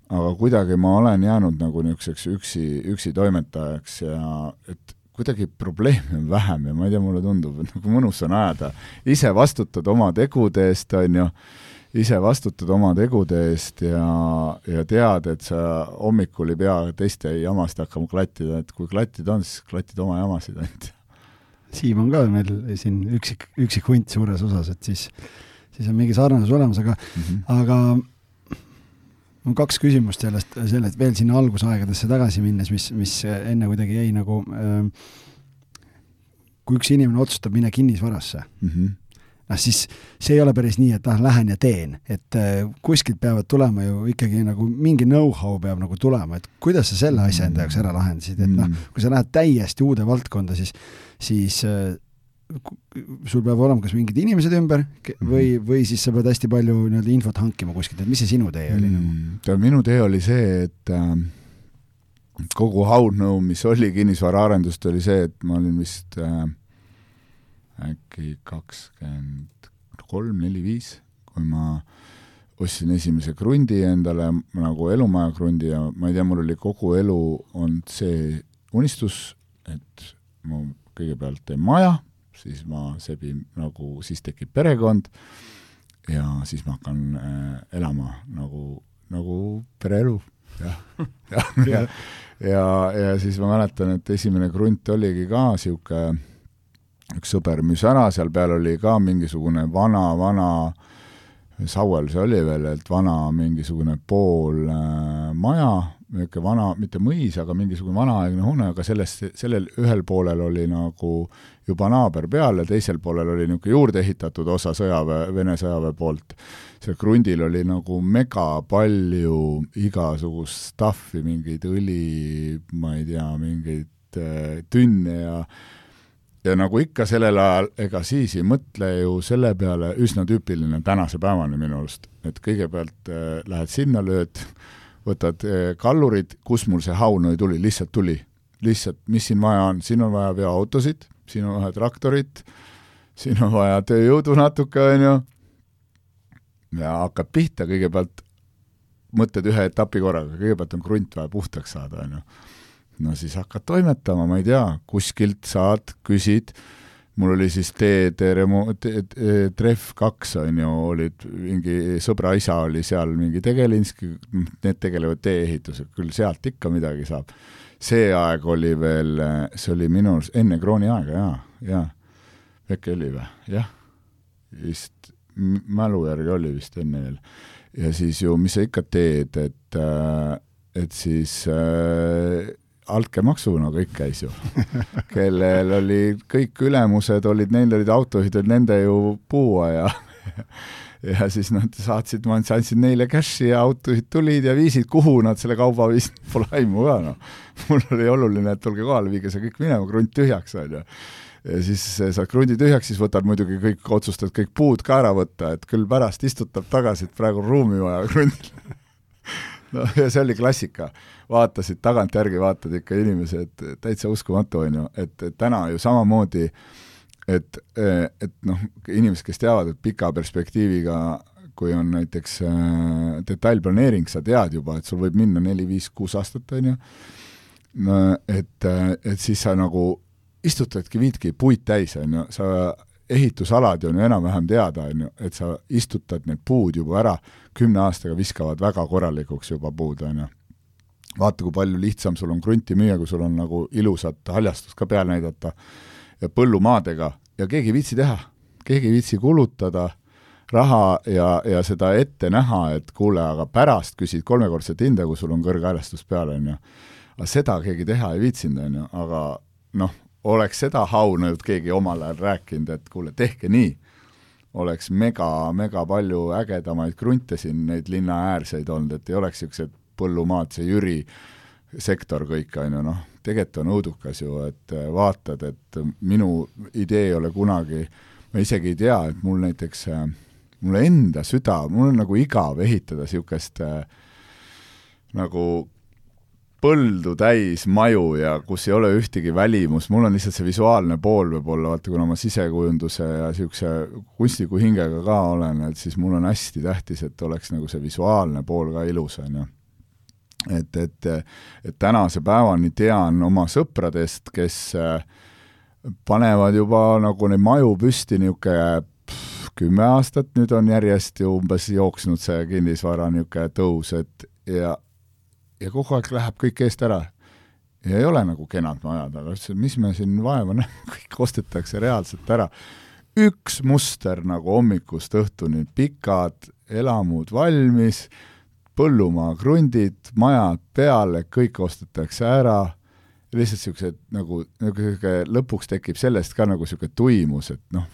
aga kuidagi ma olen jäänud nagu niisuguseks üksi, üksi toimetajaks ja et kuidagi probleeme on vähem ja ma ei tea, mulle tundub, et nagu mõnus on ajada, ise vastutad oma tegude eest, on ju, ise vastutad oma tegude eest ja, ja tead, et sa hommikul ei pea teiste jamasid hakkama klattida, et kui klattida on, siis klatid oma jamasid ainult. Siim on ka meil siin üksik, üksik hunt suures osas, et siis, siis on mingi sarnasus olemas, aga mm, -hmm. aga mul kaks küsimust sellest, sellest veel sinna algusaegadesse tagasi minnes, mis, mis enne kuidagi jäi nagu äh, kui üks inimene otsustab minna kinnisvarasse mm, -hmm. noh siis see ei ole päris nii, et ah, lähen ja teen, et äh, kuskilt peavad tulema ju ikkagi nagu mingi know-how peab nagu tulema, et kuidas sa selle asja enda jaoks ära lahendasid, et noh, kui sa lähed täiesti uude valdkonda, siis, siis äh, sul peab olema kas mingid inimesed ümber või, mhm. või siis sa pead hästi palju nii-öelda infot hankima kuskilt, et mis see sinu tee oli nagu mm,? minu tee oli see, et äh, kogu haudnõu, mis oli kinnisvaraarendust, oli see, et ma olin vist äh, äkki kakskümmend kolm, neli, viis, kui ma ostsin esimese krundi endale nagu elumaja krundi ja ma ei tea, mul oli kogu elu olnud see unistus, et ma kõigepealt teen maja siis ma sebin nagu, siis tekib perekond ja siis ma hakkan äh, elama nagu, nagu pereelu, jah, jah, ja, ja, ja siis ma mäletan, et esimene krunt oligi ka niisugune, üks sõber müüs ära, seal peal oli ka mingisugune vana, vana Sauel see oli veel, et vana mingisugune pool äh, maja, niisugune vana, mitte mõis, aga mingisugune vanaaegne hoone, aga sellest, sellel ühel poolel oli nagu juba naaber peal ja teisel poolel oli niisugune juurde ehitatud osa sõjaväe, Vene sõjaväe poolt. seal krundil oli nagu mega palju igasugust stuff'i, mingeid õli, ma ei tea, mingeid äh, tünne ja ja nagu ikka sellel ajal, ega siis ei mõtle ju selle peale, üsna tüüpiline tänase päevani minu arust, et kõigepealt äh, lähed sinna, lööd võtad eh, kallurid, kus mul see haunõi tuli, lihtsalt tuli. lihtsalt, mis siin vaja on, siin on vaja veoautosid, siin on vaja traktorit, siin on vaja tööjõudu natuke, on ju, ja hakkad pihta, kõigepealt mõtled ühe etapi korraga, kõigepealt on krunt vaja puhtaks saada, on ju. No siis hakkad toimetama, ma ei tea, kuskilt saad, küsid, mul oli siis teede remo-, Tref kaks on ju, olid mingi sõbra isa oli seal mingi Tegelinski, need tegelevad tee-ehitusega, küll sealt ikka midagi saab. see aeg oli veel, see oli minu arust enne krooni aega, jaa, jaa. äkki oli või? jah. vist, mälu järgi oli vist enne veel. ja siis ju, mis sa ikka teed, et, et siis äh, altkäemaksuga kõik käis ju kellel oli kõik ülemused olid, neil olid autojuhid, olid nende ju puua ja ja siis nad saatsid, ma andsin neile cash'i ja autojuhid tulid ja viisid, kuhu nad selle kauba viisid, pole aimu ka noh. mul oli oluline, et tulge kohale, viige see kõik minema, krunt tühjaks, on ju. ja siis saad krundi tühjaks, siis võtad muidugi kõik, otsustad kõik puud ka ära võtta, et küll pärast istutab tagasi, et praegu on ruumi vaja krundil no ja see oli klassika. Vaatasid tagantjärgi, vaatad ikka inimesed, täitsa uskumatu, on ju, et, täna ju samamoodi, et, et noh, inimesed, kes teavad, et pika perspektiiviga kui on näiteks äh, detailplaneering, sa tead juba, et sul võib minna neli, viis, kuus aastat, on ju, et, et siis sa nagu istutadki, viidki puid täis, on ju, sa ehitusalad on ju enam-vähem teada, on ju, et sa istutad need puud juba ära, kümne aastaga viskavad väga korralikuks juba puud, on ju. Vaata, kui palju lihtsam sul on krunti müüa, kui sul on nagu ilusat haljastust ka peal näidata ja põllumaadega. Ja keegi ei viitsi teha, keegi ei viitsi kulutada raha ja, ja seda ette näha, et kuule, aga pärast küsid kolmekordset hinda, kui sul on kõrge haljastus peal, on ju. aga seda keegi teha ei viitsinud, on ju, aga noh, oleks seda haunanud keegi omal ajal rääkinud, et kuule, tehke nii, oleks mega, mega palju ägedamaid krunte siin, neid linnaäärseid olnud, et ei oleks niisugused põllumaad, see Jüri sektor kõik, on ju, noh, tegelikult on õudukas ju, et äh, vaatad, et minu idee ei ole kunagi, ma isegi ei tea, et mul näiteks, äh, mulle enda süda, mul on nagu igav ehitada niisugust äh, nagu põldu täis maju ja kus ei ole ühtegi välimust, mul on lihtsalt see visuaalne pool võib-olla, vaata kuna ma sisekujunduse ja niisuguse kunstniku hingega ka olen, et siis mul on hästi tähtis, et oleks nagu see visuaalne pool ka ilus, on ju. et, et, et tänase päevani tean oma sõpradest, kes äh, panevad juba nagu neid maju püsti niisugune kümme aastat nüüd on järjest ju umbes jooksnud see kinnisvara niisugune tõus, et ja, ja kogu aeg läheb kõik eest ära. ja ei ole nagu kenad majad, aga ütlesin, mis me siin vaeva näeme, kõik ostetakse reaalselt ära. üks muster nagu hommikust õhtuni, pikad elamud valmis, põllumaa krundid, majad peale, kõik ostetakse ära, lihtsalt niisugused nagu, nagu niisugune lõpuks tekib sellest ka nagu niisugune tuimus, et noh,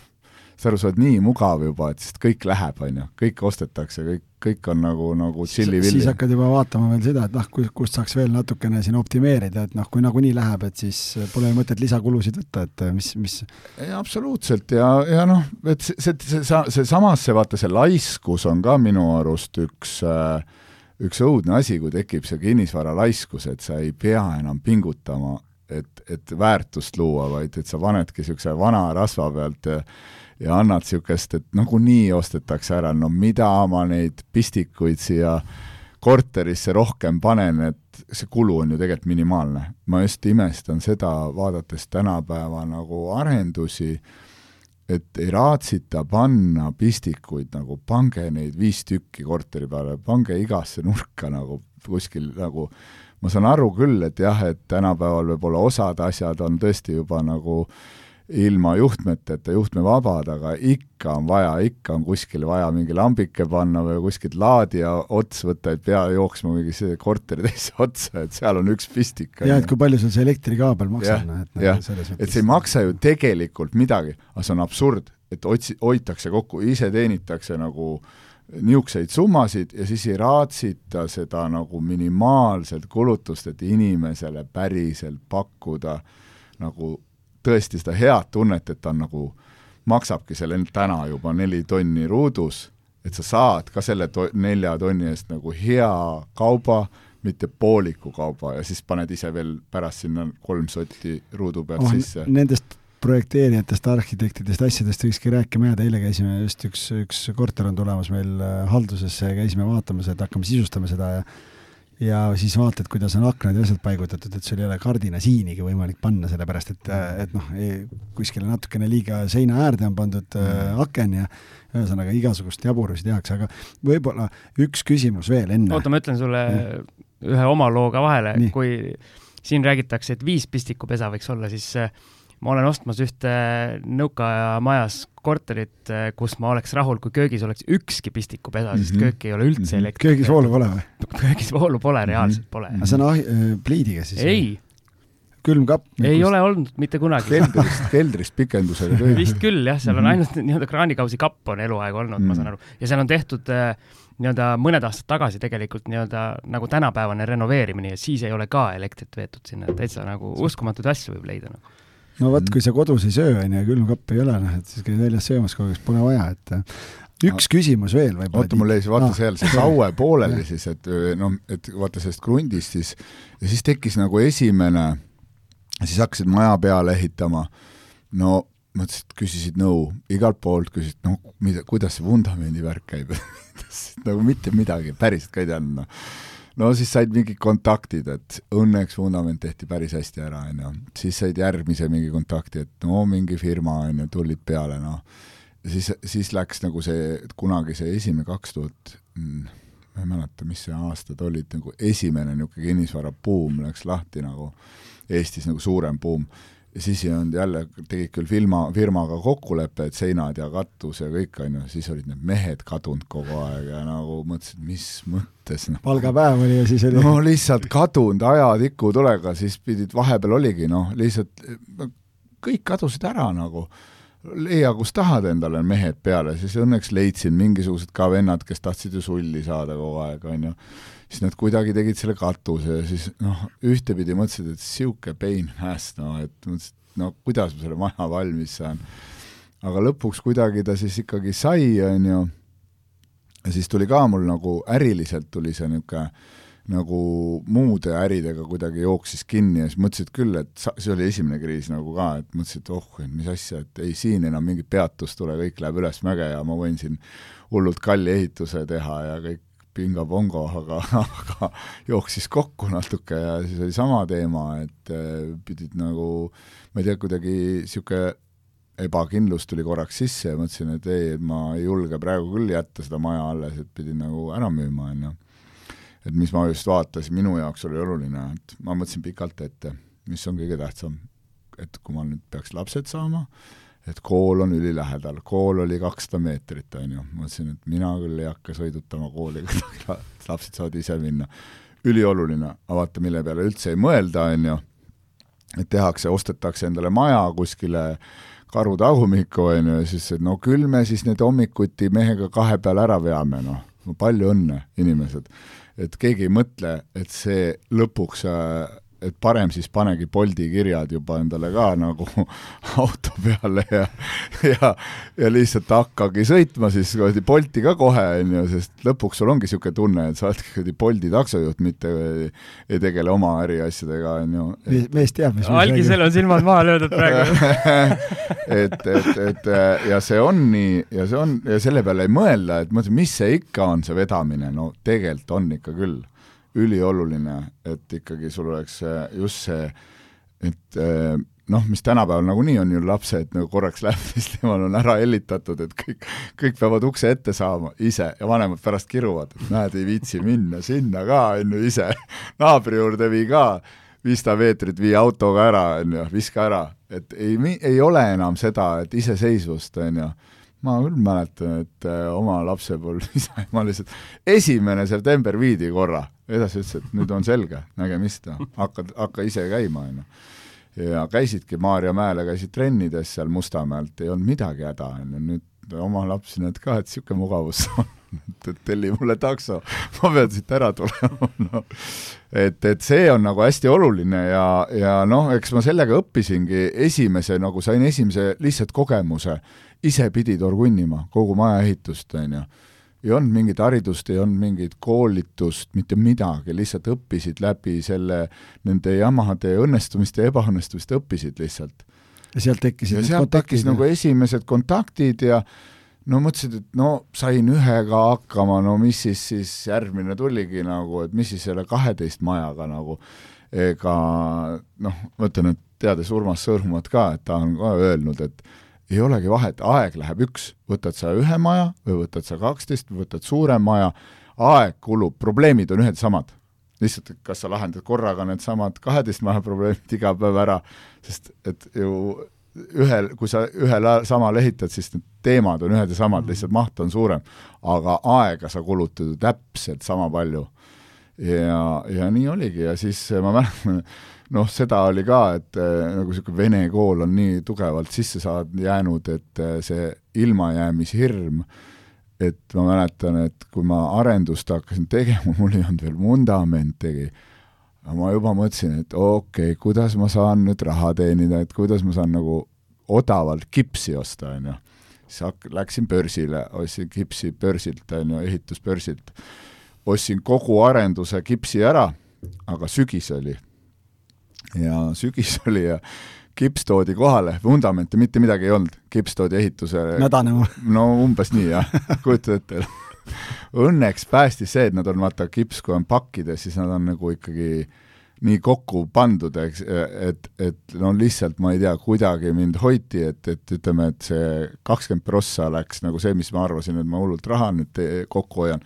saad aru, sa oled nii mugav juba, et sest kõik läheb, on ju, kõik ostetakse, kõik, kõik on nagu, nagu tšilli-villi. siis hakkad juba vaatama veel seda, et noh, kust saaks veel natukene siin optimeerida, et noh, kui nagunii läheb, et siis pole mõtet lisakulusid võtta, et mis, mis ja absoluutselt ja, ja noh, et see, see, see, see, see samas see vaata, see laiskus on ka minu arust üks äh, üks õudne asi, kui tekib see kinnisvara laiskus, et sa ei pea enam pingutama, et, et väärtust luua, vaid et sa panedki niisuguse vana rasva pealt ja ja annad niisugust, et nagunii ostetakse ära, no mida ma neid pistikuid siia korterisse rohkem panen, et see kulu on ju tegelikult minimaalne. ma just imestan seda, vaadates tänapäeva nagu arendusi, et ei raatsita panna pistikuid nagu, pange neid viis tükki korteri peale, pange igasse nurka nagu kuskil nagu, ma saan aru küll, et jah, et tänapäeval võib-olla osad asjad on tõesti juba nagu äh, ilma juhtmeteta, juhtmevabad, aga ikka on vaja, ikka on kuskile vaja mingi lambike panna või kuskilt laadija ots võtta, et pea jooksma mingi see korteri teise otsa, et seal on üks pistik. jah, et kui palju sul see elektrikaabel maksab, noh, et jah, et see ei maksa ju tegelikult midagi, aga see on absurd, et otsi-, hoitakse kokku, ise teenitakse nagu niisuguseid summasid ja siis ei raatsita seda nagu minimaalset kulutust, et inimesele päriselt pakkuda nagu tõesti seda head tunnet, et ta on nagu, maksabki selle täna juba neli tonni ruudus, et sa saad ka selle to-, nelja tonni eest nagu hea kauba, mitte pooliku kauba ja siis paned ise veel pärast sinna kolm sotti ruudu pealt oh, sisse. Nendest projekteerijatest, arhitektidest, asjadest võikski rääkima jääda, eile käisime just üks, üks korter on tulemas meil äh, haldusesse ja käisime vaatamas, et hakkame sisustama seda ja ja siis vaatad, kuidas on aknad ja asjad paigutatud, et sul ei ole kardinasiinigi võimalik panna, sellepärast et, et noh, kuskile natukene liiga seina äärde on pandud äh, aken ja ühesõnaga igasugust jaburusi tehakse, aga võib-olla üks küsimus veel enne. oota, ma ütlen sulle ja. ühe oma loo ka vahele, kui siin räägitakse, et viis pistikupesa võiks olla, siis äh, ma olen ostmas ühte nõukaaja majas korterit, kus ma oleks rahul, kui köögis oleks ükski pistikupesa mm, -hmm. sest mhm. köök ei ole üldse -hmm. elektrit. köögis voolu pole või? köögis voolu pole, reaalselt pole mm. -hmm. see on äh, pliidiga siis? ei. külmkapp? ei kust... ole olnud mitte kunagi. keldrist, keldrist pikendusega köök. vist küll jah, seal on -hmm. ainult nii-öelda kraanikausi kapp on eluaeg olnud mm, ma saan mhm. aru. ja seal on tehtud äh, nii-öelda mõned aastad tagasi tegelikult nii-öelda nagu tänapäevane renoveerimine ja siis ei ole ka elektrit veetud sinna, täitsa nagu uskumatuid asju võib leida nagu no vot, kui sa kodus ei söö, on ju, külmkappi ei ole, noh, et siis käid väljas söömas kogu aeg, pole vaja, et äh, üks no, küsimus veel võib-olla. oota, mul jäi vaata ah. seal see saue pooleli siis, et noh, et vaata sellest krundist siis, ja siis tekkis nagu esimene, siis hakkasid maja peale ehitama, no mõtlesid, küsisid nõu, igalt poolt küsisid, noh, mida, kuidas see vundamendi värk käib? Nagu mitte midagi, päriselt ka ei teadnud, noh no siis said mingid kontaktid, et õnneks vundament tehti päris hästi ära, on ju. siis said järgmise mingi kontakti, et no mingi firma, on ju, tulid peale, noh. siis, siis läks nagu see, kunagi see esimene kaks tuhat, mm, ma ei mäleta, mis see aastad olid, nagu esimene niisugune kinnisvarabuum läks lahti nagu Eestis nagu suurem buum ja siis ei olnud jälle, tegid küll firma, firmaga kokkuleppe, et seinad ja katus ja kõik, on ju, siis olid need mehed kadunud kogu aeg ja nagu mõtlesin, mis mõttes noh. palgapäev oli ja siis oli no lihtsalt kadunud ajatikutulega, siis pidid, vahepeal oligi noh, lihtsalt kõik kadusid ära nagu. Leia, kus tahad endale mehed peale, siis õnneks leidsin mingisugused ka vennad, kes tahtsid ju sulli saada kogu aeg, on ju siis nad kuidagi tegid selle katuse ja siis noh, ühtepidi mõtlesid, et sihuke pain in ass, no et mõtlesid, no kuidas ma selle maja valmis saan. aga lõpuks kuidagi ta siis ikkagi sai, on ju, ja siis tuli ka mul nagu äriliselt tuli see niisugune nagu muude äridega kuidagi jooksis kinni ja siis mõtlesid küll, et sa, see oli esimene kriis nagu ka, et mõtlesid, oh, et mis asja, et ei, siin enam mingit peatust tule, kõik läheb üles mäge ja ma võin siin hullult kalli ehituse teha ja kõik pinga-pongo, aga, aga jooksis kokku natuke ja siis oli sama teema, et äh, pidid nagu, ma ei tea, kuidagi niisugune ebakindlus tuli korraks sisse ja mõtlesin, et ei, et ma ei julge praegu küll jätta seda maja alles, et pidin nagu ära müüma, on ju et mis ma just vaatasin, minu jaoks oli oluline, et ma mõtlesin pikalt ette, mis on kõige tähtsam. et kui ma nüüd peaks lapsed saama, et kool on ülilähedal, kool oli kakssada meetrit, on ju, ma mõtlesin, et mina küll ei hakka sõidutama kooli lapsed saavad ise minna. ülioluline, aga vaata, mille peale üldse ei mõelda, on ju, et tehakse, ostetakse endale maja kuskile karu tagumikku, on ju, ja siis, et no küll me siis need hommikuti mehega kahe peal ära veame, noh, no palju õnne, inimesed. Et keegi ei mõtle, et see lõpuks äh, et parem siis panegi Bolti kirjad juba endale ka nagu auto peale ja ja, ja lihtsalt hakkagi sõitma siis kuradi Bolti ka kohe, on ju, sest lõpuks sul ongi niisugune tunne, et sa oledki kuradi Bolti taksojuht, mitte ei, ei tegele oma äriasjadega, on ju. mees teab, mis algisel on silmad maha löödud praegu. Et, et, et ja see on nii ja see on ja selle peale ei mõelda, et mõtled, mis see ikka on, see vedamine, no tegelikult on ikka küll ülioluline, et ikkagi sul oleks just see, et eh, noh, mis tänapäeval nagunii on ju lapsed nagu korraks läheb, siis temal on ära hellitatud, et kõik, kõik peavad ukse ette saama ise ja vanemad pärast kiruvad, et näed, ei viitsi minna sinna ka, on ju, ise. naabri juurde vii ka viissada meetrit, vii autoga ära, on ju, viska ära. et ei, ei ole enam seda, et iseseisvust, on ju ma küll mäletan, et äh, oma lapsepõlv isaema lihtsalt esimene september viidi korra, edasi ütles, et nüüd on selge, nägemist, hakka, hakka ise käima, on ju. ja käisidki Maarjamäele, käisid trennides seal Mustamäelt, ei olnud midagi häda, on ju, nüüd oma lapsi näed ka, et niisugune mugavus on. Et telli mulle takso, ma pean siit ära tulema no. et, et see on nagu hästi oluline ja, ja noh, eks ma sellega õppisingi. Esimese, nagu sain esimese lihtsalt kogemuse, ise pidid orgunnima kogu maja ehitust, on ju. ei olnud mingit haridust, ei olnud mingit koolitust, mitte midagi, lihtsalt õppisid läbi selle, nende jamade õnnestumiste ja ebaõnnestumiste õppisid lihtsalt. ja sealt tekkisid ja sealt tekkis nagu esimesed kontaktid ja no mõtlesid, et no sain ühega hakkama, no mis siis, siis järgmine tuligi nagu, et mis siis selle kaheteist majaga nagu, ega noh, ma ütlen, et teades Urmas Sõrmumat ka, et ta on ka öelnud, et ei olegi vahet, aeg läheb üks, võtad sa ühe maja või võtad sa kaksteist või võtad suurem maja, aeg kulub, probleemid on ühed samad. lihtsalt, et kas sa lahendad korraga needsamad kaheteist maja probleemid iga päev ära, sest et ju ühel, kui sa ühel samal ehitad, siis need teemad on ühed ja samad, lihtsalt maht on suurem. aga aega sa kulutad ju täpselt sama palju. Ja, ja nii oligi ja siis ma mäletan, noh, seda oli ka, et äh, nagu niisugune vene kool on nii tugevalt sisse saad jäänud, et äh, see ilmajäämishirm, et ma mäletan, et kui ma arendust hakkasin tegema, mul ei olnud veel vundamentigi aga ma juba mõtlesin, et okei okay,, kuidas ma saan nüüd raha teenida, et kuidas ma saan nagu odavalt kipsi osta, on ju. siis hak-, läksin börsile, ostsin kipsi börsilt, on ju, ehitusbörsilt. Ostsin kogu arenduse kipsi ära, aga sügis oli. ja sügis oli ja kips toodi kohale, vundamente mitte midagi ei olnud, kips toodi ehituse mädanema. no umbes nii jah, kujutad ette. Õnneks päästis see, et nad on vaata kips, kui on pakkides, siis nad on nagu ikkagi nii kokku pandud, eks, et, et no lihtsalt ma ei tea, kuidagi mind hoiti, et, et ütleme, et see kakskümmend prossa läks nagu see, mis ma arvasin, et ma hullult raha nüüd kokku hoian,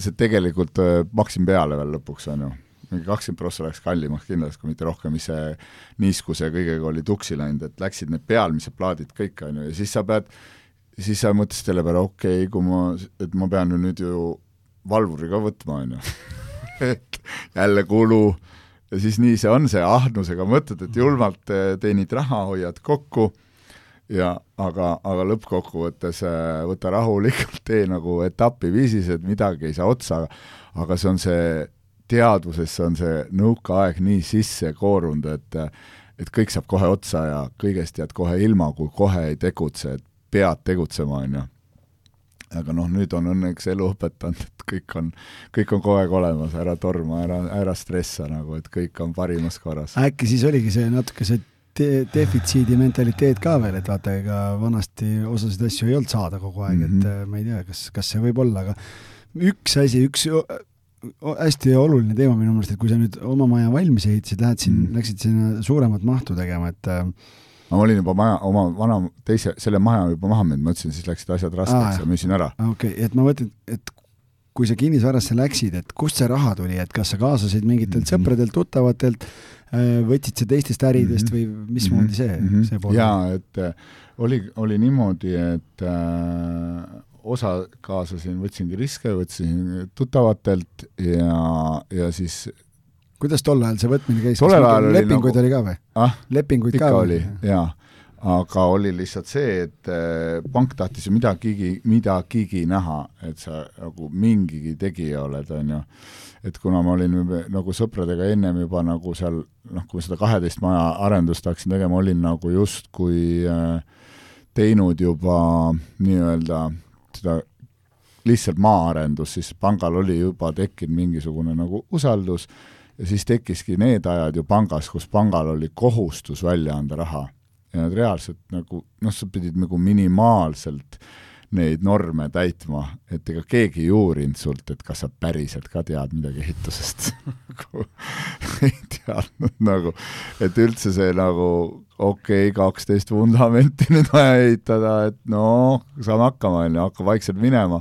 see tegelikult maksin peale veel lõpuks, on ju mingi kakskümmend prossa läks kallimaks kindlasti, kui mitte rohkem, mis see niiskuse kõigega oli tuksi läinud, et läksid need pealmised plaadid kõik, on ju, ja siis sa pead siis sa mõtlesid selle peale, okei okay,, kui ma, et ma pean ju nüüd ju valvuri ka võtma, on ju. et jälle kulu. Ja siis nii see on, see ahnusega mõtled, et julmalt teenid raha, hoiad kokku ja aga, aga lõppkokkuvõttes eh, võta rahulikult, tee nagu etapiviisis, et midagi ei saa otsa, aga see on see, teadvusesse on see nõukaaeg nii sisse koorunud, et et kõik saab kohe otsa ja kõigest jääd kohe ilma, kui kohe ei tegutse, et pead tegutsema, on ju. aga noh, nüüd on õnneks elu õpetanud, et kõik on, kõik on kogu aeg olemas, ära torma, ära, ära stressa nagu, et kõik on parimas korras. äkki siis oligi see natuke see de defitsiidi mentaliteet ka veel, et vaata, ega vanasti osasid asju ei olnud saada kogu aeg mm, -hmm. et mhm. äh, ma ei tea, kas, kas see võib olla, aga üks asi, üks hästi oluline teema minu meelest, et kui sa nüüd oma maja valmis ehitasid, lähed siin mm, läksid sinna suuremat mahtu tegema, et äh, ma olin juba maja, oma vana, teise, selle maja juba maha müünud, mõtlesin, siis läksid asjad raskeks ja müüsin ära. okei okay,, et ma mõtlen, et kui sa kinnisvarasse läksid, et kust see raha tuli, et kas sa kaasasid mingitelt mm -hmm. sõpradelt, tuttavatelt, võtsid sa teistest äridest mm -hmm. või mismoodi see mm, -hmm. see pool? jaa, et äh, oli, oli niimoodi, et äh, osa kaasasin, võtsingi riske, võtsin tuttavatelt ja, ja siis kuidas tol ajal see võtmine käis? tollel ajal oli lepinguid nagu... oli ka või ah,? lepinguid ikka ka oli, jaa. aga oli lihtsalt see, et äh, pank tahtis ju midagigi, midagigi näha, et sa nagu mingigi tegija oled, on ju. Et kuna ma olin nagu sõpradega ennem juba nagu seal noh, kui seda kaheteist maja arendust hakkasin tegema, olin nagu justkui äh, teinud juba nii-öelda seda lihtsalt maaarendus, siis pangal oli juba tekkinud mingisugune nagu usaldus ja siis tekkiski need ajad ju pangas, kus pangal oli kohustus välja anda raha. ja reaalselt nagu noh, sa pidid nagu minimaalselt neid norme täitma, et ega keegi ei uurinud sult, et kas sa päriselt ka tead midagi ehitusest nagu ei teadnud nagu, et üldse see nagu okei okay,, kaksteist vundamenti nüüd vaja ehitada, et no saame hakkama, on ju, hakkab vaikselt minema.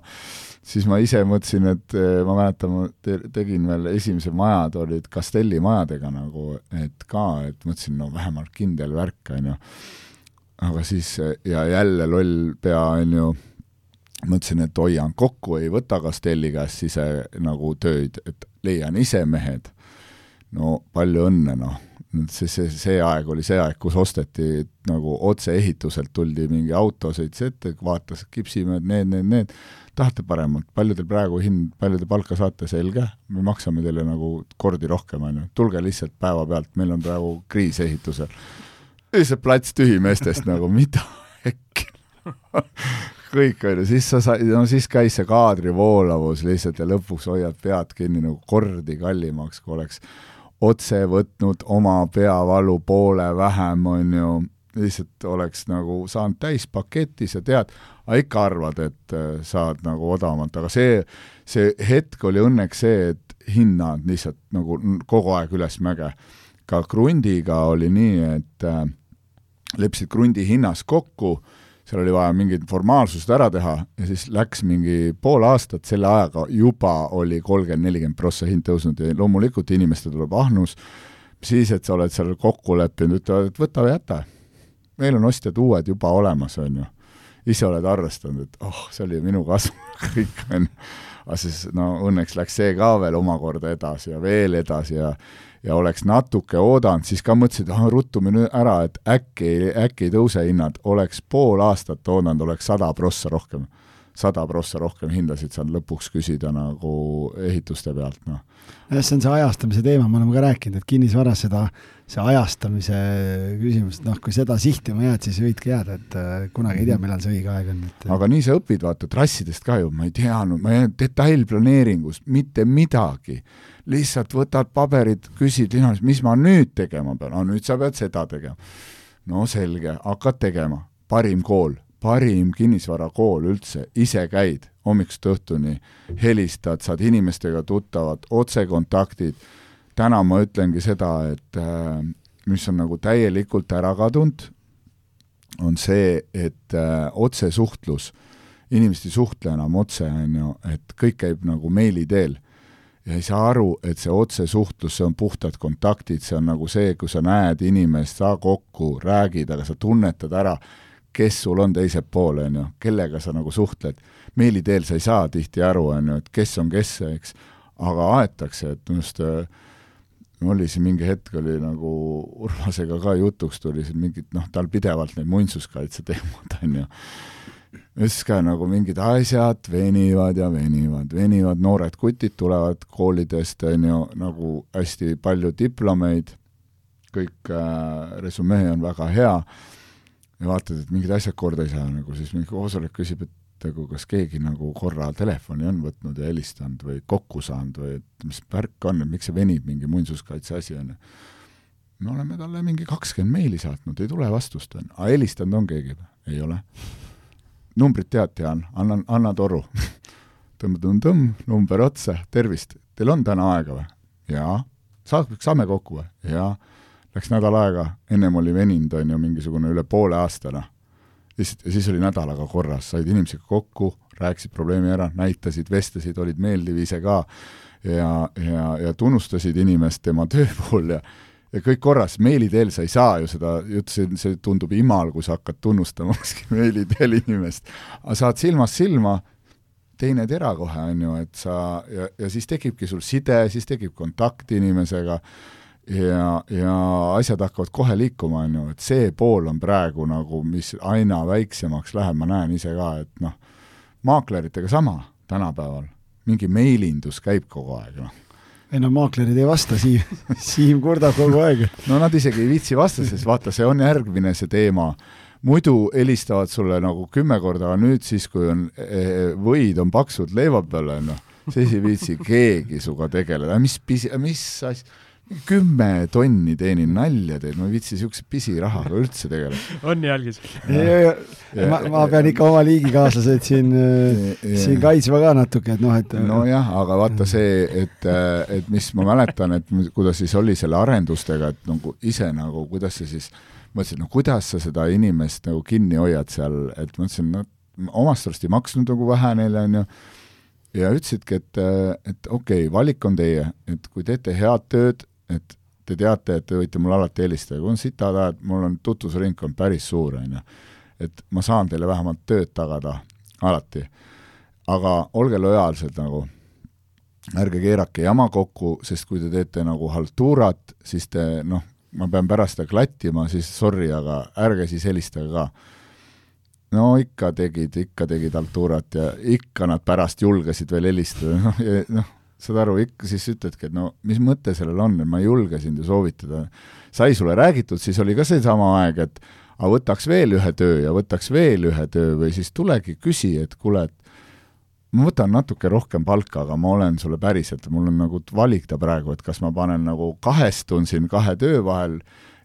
Siis ma ise mõtlesin, et eh, ma mäletan, ma te, tegin veel esimesed majad olid Castelli majadega nagu, et ka, et mõtlesin, no vähemalt kindel värk, on ju. aga siis ja jälle loll pea, on ju, mõtlesin, et hoian kokku, ei võta Castelli käest ise nagu tööd, et leian ise mehed. no palju õnne, noh. See, see, see aeg oli see aeg, kus osteti nagu otseehituselt tuldi mingi auto, sõitis ette, vaatas kipsimäed, need, need, need, tahate paremat, palju teil praegu hind, palju te palka saate, selge, me maksame teile nagu kordi rohkem, on ju, tulge lihtsalt päevapealt, meil on praegu kriis ehitusel. lihtsalt plats tühi meestest nagu, mida äkki kõik on ju, siis sa said, no siis käis see kaadrivoolavus lihtsalt ja lõpuks hoiad pead kinni nagu kordi kallimaks, kui oleks otse võtnud oma peavalu poole vähem, on ju, lihtsalt oleks nagu saanud täispaketis ja tead, aga ikka arvad, et äh, saad nagu odavamalt, aga see, see hetk oli õnneks see, et hinnad lihtsalt nagu kogu aeg ülesmäge. ka krundiga oli nii, et äh, leppisid krundi hinnas kokku, seal oli vaja mingid formaalsused ära teha ja siis läks mingi pool aastat, selle ajaga juba oli kolmkümmend, nelikümmend prossa hind tõusnud ja loomulikult inimestel tuleb ahnus, siis, et sa oled seal kokku leppinud, ütlevad, et võta või jäta. meil on ostjad uued juba olemas, on ju ise oled arvestanud, et oh, see oli minu kasv kõik on ju. aga siis no õnneks läks see ka veel omakorda edasi ja veel edasi ja ja oleks natuke oodanud, siis ka mõtlesid, ah ruttume nüüd ära, et äkki, äkki ei tõuse hinnad, oleks pool aastat oodanud, oleks sada prossa rohkem sada prossa rohkem hindasid saanud lõpuks küsida nagu ehituste pealt, noh. jah, see on see ajastamise teema, me oleme ka rääkinud, et kinnisvaras seda, see ajastamise küsimus, noh, kui seda sihtima jääd, siis võidki jääda, et äh, kunagi ei tea, millal see õige aeg on, et aga nii sa õpid, vaata, trassidest ka ju, ma ei teadnud, ma ei jäänud detailplaneeringust mitte midagi. Lihtsalt võtad paberid, küsid linnas, mis ma nüüd tegema pean, no nüüd sa pead seda tegema. no selge, hakkad tegema, parim kool parim kinnisvarakool üldse, ise käid hommikust õhtuni, helistad, saad inimestega tuttavad, otsekontaktid, täna ma ütlengi seda, et äh, mis on nagu täielikult ära kadunud, on see, et äh, otsesuhtlus, inimesed ei suhtle enam otse, on ju, et kõik käib nagu meili teel ja ei saa aru, et see otsesuhtlus, see on puhtad kontaktid, see on nagu see, kui sa näed inimest, saa kokku, räägid, aga sa tunnetad ära, kes sul on teisel pool, on ju, kellega sa nagu suhtled. meili teel sa ei saa tihti aru, on ju, et kes on kes, eks, aga aetakse, et minu arust äh, oli siin mingi hetk oli nagu Urmasega ka jutuks tuli siin mingid noh, tal pidevalt need muinsuskaitse teemad, on ju. Siis ka nagu mingid asjad venivad ja venivad, venivad, noored kutid tulevad koolidest, on ju, nagu hästi palju diplomeid, kõik äh, resümee on väga hea ja vaatad, et mingid asjad korda ei saa, nagu siis mingi koosolek küsib, et nagu kas keegi nagu korra telefoni on võtnud ja helistanud või kokku saanud või et mis värk on, et miks see venib, mingi muinsuskaitse asi on ju. me oleme talle mingi kakskümmend meili saatnud, ei tule vastust, on ju. aga helistanud on keegi või? ei ole. Numbrit tead, Jaan, annan, anna toru tõmm-tõmm-tõmm, number otsa, tervist, teil on täna aega või? jaa. saab, saame kokku või? jaa. Läks nädal aega, ennem oli veninud, on ju, mingisugune üle poole aasta, noh. lihtsalt, ja siis oli nädalaga korras, said inimesega kokku, rääkisid probleemi ära, näitasid, vestlesid, olid meeldiv ise ka ja, ja, ja tunnustasid inimest tema töö puhul ja ja kõik korras, meili teel sa ei saa ju seda, ütlesin, see tundub imal, kui sa hakkad tunnustama meili teel inimest. aga saad silmast silma, teine tera kohe, on ju, et sa, ja, ja siis tekibki sul side, siis tekib kontakt inimesega ja, ja asjad hakkavad kohe liikuma, on ju, et see pool on praegu nagu, mis aina väiksemaks läheb, ma näen ise ka, et noh, maakleritega sama tänapäeval, mingi meilindus käib kogu aeg, noh ei no maaklerid ei vasta, Siim, Siim kurdab kogu aeg. no nad isegi ei viitsi vasta, sest vaata, see on järgmine see teema. Muidu helistavad sulle nagu kümme korda, aga nüüd siis, kui on eh, võid on paksud leiva peal, on ju, siis ei viitsi keegi sinuga tegeleda, mis pisi, mis asja, kümme tonni teenin nalja teed, ma ei viitsi niisuguse pisirahaga üldse tegeleda. on jälgis? ma, ma pean ikka oma liigikaaslased siin, siin kaitsma ka natuke, et noh, et nojah, aga vaata see, et, et mis ma mäletan, et kuidas siis oli selle arendustega, et nagu ise nagu, kuidas see siis äh, mõtlesin, no kuidas sa seda inimest nagu kinni hoiad seal, et mõtlesin, no omast arust ei maksnud nagu vähe neile, on ju, ja ütlesidki, et, et okei okay,, valik on teie, et kui teete head tööd, et te teate, et te võite mulle alati helistada, kui on sitad ajad, mul on tutvusringkond päris suur, on ju, et ma saan teile vähemalt tööd tagada alati. aga olge lojaalsed nagu, ärge keerake jama kokku, sest kui te teete nagu haltuurat, siis te noh, ma pean pärast seda klattima, siis sorry, aga ärge siis helistage ka. no ikka tegid, ikka tegid Alturat ja ikka nad pärast julgesid veel helistada, noh, noh, saad aru, ikka siis ütledki, et no mis mõte sellel on, et ma ei julge sind ju soovitada. sai sulle räägitud, siis oli ka seesama aeg, et aga võtaks veel ühe töö ja võtaks veel ühe töö või siis tulegi küsi, et kuule, et ma võtan natuke rohkem palka, aga ma olen sulle päriselt, mul on nagu valida praegu, et kas ma panen nagu kahestun siin kahe töö vahel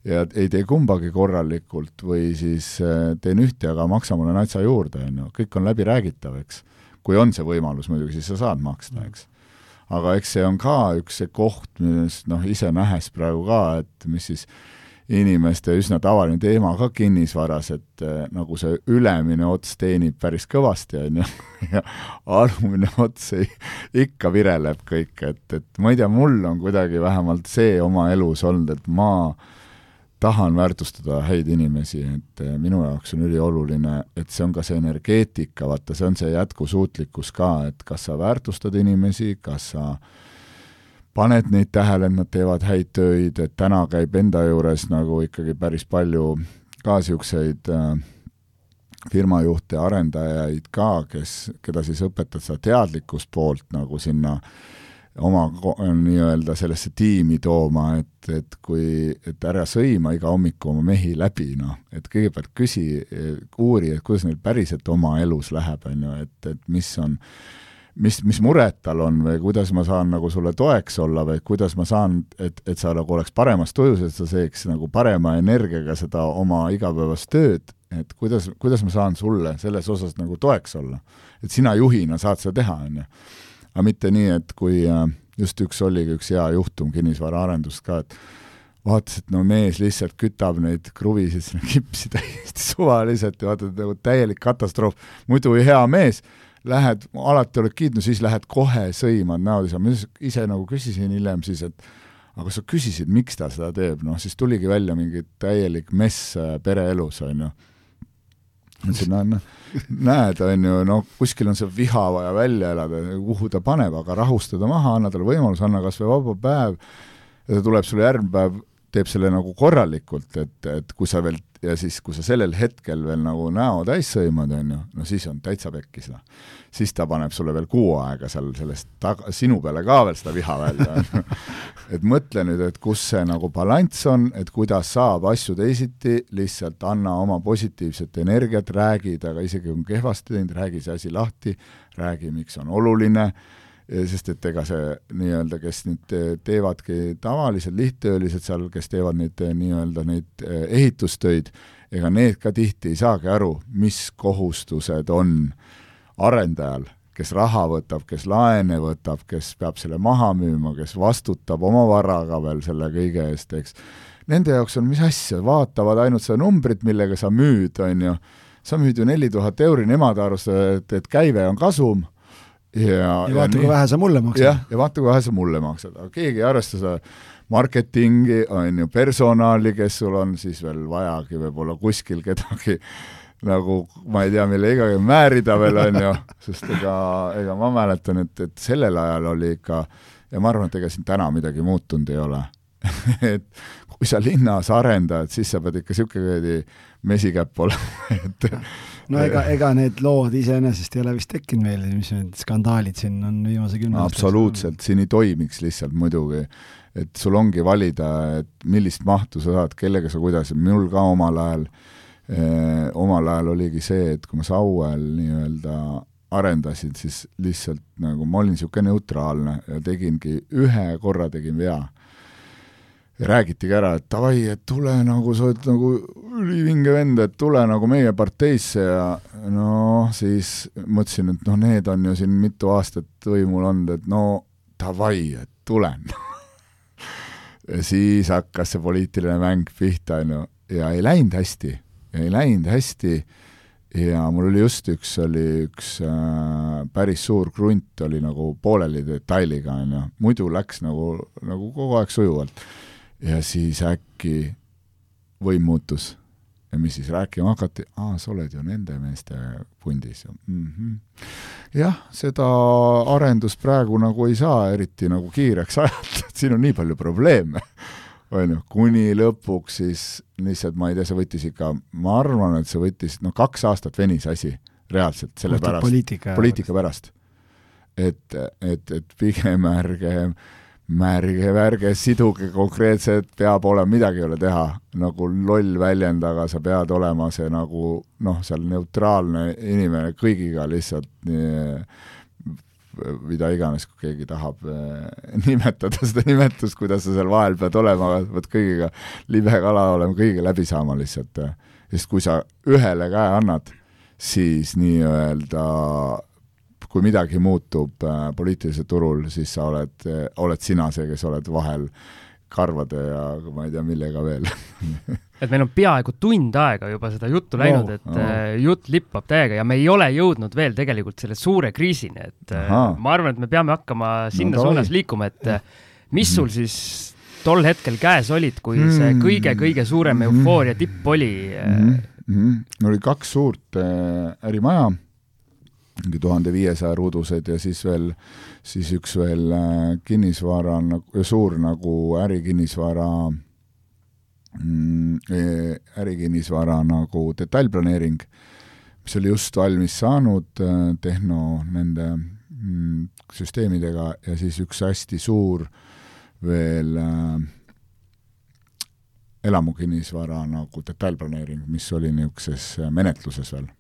ja ei tee kumbagi korralikult või siis äh, teen ühte, aga maksa mulle natsa juurde, on ju, kõik on läbiräägitav, eks. kui on see võimalus muidugi, siis sa saad maksta, eks. Aga eks see on ka üks see koht, millest noh, ise nähes praegu ka, et mis siis äh, inimeste üsna tavaline teema ka kinnisvaras, et äh, nagu see ülemine ots teenib päris kõvasti, on ju, ja alumine ots ei, ikka vireleb kõik, et, et ma ei tea, mul on kuidagi vähemalt see oma elus olnud, et ma tahan väärtustada häid inimesi, et äh, minu jaoks on ülioluline, et see on ka see energeetika, vaata, see on see jätkusuutlikkus ka, et kas sa väärtustad inimesi, kas sa äh, paned neid tähele, et nad teevad häid töid, et täna käib enda juures nagu ikkagi päris palju ka niisuguseid äh, firmajuhte, arendajaid ka, kes, keda siis õpetad seda teadlikkust poolt nagu sinna oma nii-öelda sellesse tiimi tooma, et, et kui, et ära sõima iga hommiku oma mehi läbi, noh, et kõigepealt küsi, uuri, et kuidas neil päriselt oma elus läheb, on ju, et, et mis on mis, mis mured tal on või kuidas ma saan nagu sulle toeks olla või kuidas ma saan, et, et sa nagu oleks paremas tujus, et sa teeks nagu parema energiaga seda oma igapäevast tööd, et kuidas, kuidas ma saan sulle selles osas nagu toeks olla. et sina juhina saad seda teha, on ju. Aga mitte nii, et kui äh, just üks oligi üks hea juhtum kinnisvaraarendust ka, et vaatas, et no mees lihtsalt kütab neid kruvisid sinna kipsi täiesti suvaliselt ja vaata, nagu täielik katastroof, muidu hea mees lähed, alati oled kiitnud, siis lähed kohe sõimad näodes ja ma ise nagu küsisin hiljem siis, et aga sa küsisid, miks ta seda teeb, noh siis tuligi välja mingi täielik mess äh, pereelus, on ju. Ma ütlesin, no noh, näed, on ju, no kuskil on see viha vaja välja elada, kuhu ta paneb, aga rahustada maha, anna talle võimalus, anna kas või vaba päev, ja ta tuleb sulle järgmine päev teeb selle nagu korralikult, et, et kui sa veel ja siis, kui sa sellel hetkel veel nagu näo täis sõimad, on ju, no siis on täitsa pekkis, noh. siis ta paneb sulle veel kuu aega seal sellest taga, sinu peale ka veel seda viha välja et mõtle nüüd, et kus see nagu balanss on, et kuidas saab asju teisiti, lihtsalt anna oma positiivset energiat, räägi temaga, isegi kui on kehvasti teinud, räägi see asi lahti, räägi, miks on oluline sest et ega see nii-öelda, kes nüüd teevadki tavalised lihttöölised seal, kes teevad neid nii-öelda neid eh, ehitustöid, ega need ka tihti ei saagi aru, mis kohustused on arendajal, kes raha võtab, kes laene võtab, kes peab selle maha müüma, kes vastutab oma varaga veel selle kõige eest, eks. Nende jaoks on mis asja, vaatavad ainult seda numbrit, millega sa müüd, on ju, sa müüd ju neli tuhat euri, nemad arvestavad, et, et käive on kasum ja, ja vaata, kui vähe sa mulle maksad. jah, ja vaata, kui vähe sa mulle maksad, aga keegi ei arvesta seda marketingi, on ju, personali, kes sul on siis veel vajagi võib-olla kuskil kedagi nagu ma ei tea, mille igaga määrida veel, on ju, sest ega, ega ma mäletan, et, et sellel ajal oli ikka, ja ma arvan, et ega siin täna midagi muutunud ei ole. Et kui sa linnas arendad, siis sa pead ikka niisugune mesikäpp olema et no ega, ega need lood iseenesest ei ole vist tekkinud meil, mis need skandaalid siin on viimase kümne aasta absoluutselt, siin ei toimiks lihtsalt muidugi. et sul ongi valida, et millist mahtu sa saad, kellega sa kuidas, minul ka omal ajal eh,, omal ajal oligi see, et kui ma Sauel nii-öelda arendasin, siis lihtsalt nagu ma olin niisugune neutraalne ja tegingi, ühe korra tegin vea räägitigi ära, et davai, et tule nagu, sa oled nagu ülivinge vend, et tule nagu meie parteisse ja noh, siis mõtlesin, et noh, need on ju siin mitu aastat võimul olnud, et no davai, et tulen ja siis hakkas see poliitiline mäng pihta, on ju, ja ei läinud hästi, ei läinud hästi. Ja mul oli just üks, oli üks äh, päris suur krunt oli nagu pooleli detailiga, on ju, muidu läks nagu, nagu kogu aeg sujuvalt ja siis äkki võim muutus. ja mis siis rääkima hakati, aa, sa oled ju nende meeste pundis mm. -hmm. jah, seda arendust praegu nagu ei saa eriti nagu kiireks ajada, et siin on nii palju probleeme on ju, kuni lõpuks siis lihtsalt ma ei tea, see võttis ikka, ma arvan, et see võttis, noh, kaks aastat venis asi reaalselt, selle pärast, poliitika, pärast. et, et, et pigem ärge märge, ärge siduge konkreetselt, peab olema, midagi ei ole teha, nagu loll väljend, aga sa pead olema see nagu noh, seal neutraalne inimene kõigiga lihtsalt mida iganes, kui keegi tahab eh, nimetada seda nimetust, kuidas sa seal vahel pead olema, pead kõigiga libe kala olema, kõigiga läbi saama lihtsalt. sest kui sa ühele käe annad, siis nii-öelda kui midagi muutub äh, poliitilisel turul, siis sa oled, äh, oled sina see, kes oled vahel karvade ja ma ei tea, millega veel et meil on peaaegu tund aega juba seda juttu läinud oh,, et oh. jutt lippab täiega ja me ei ole jõudnud veel tegelikult selle suure kriisini, et Aha. ma arvan, et me peame hakkama sinna no, suunas liikuma, et mis sul mhm. siis tol hetkel käes olid, kui see mhm. kõige-kõige suurem eufooria tipp oli mm? -hmm. oli kaks suurt äh, ärimaja mingi tuhande viiesaja ruudused ja siis veel, siis üks veel äh, kinnisvara nagu, suur nagu ärikinnisvara mm, e, ärikinnisvara nagu detailplaneering, mis oli just valmis saanud äh, Tehno nende mm, süsteemidega ja siis üks hästi suur veel äh, elamukinnisvara nagu detailplaneering, mis oli niisuguses menetluses veel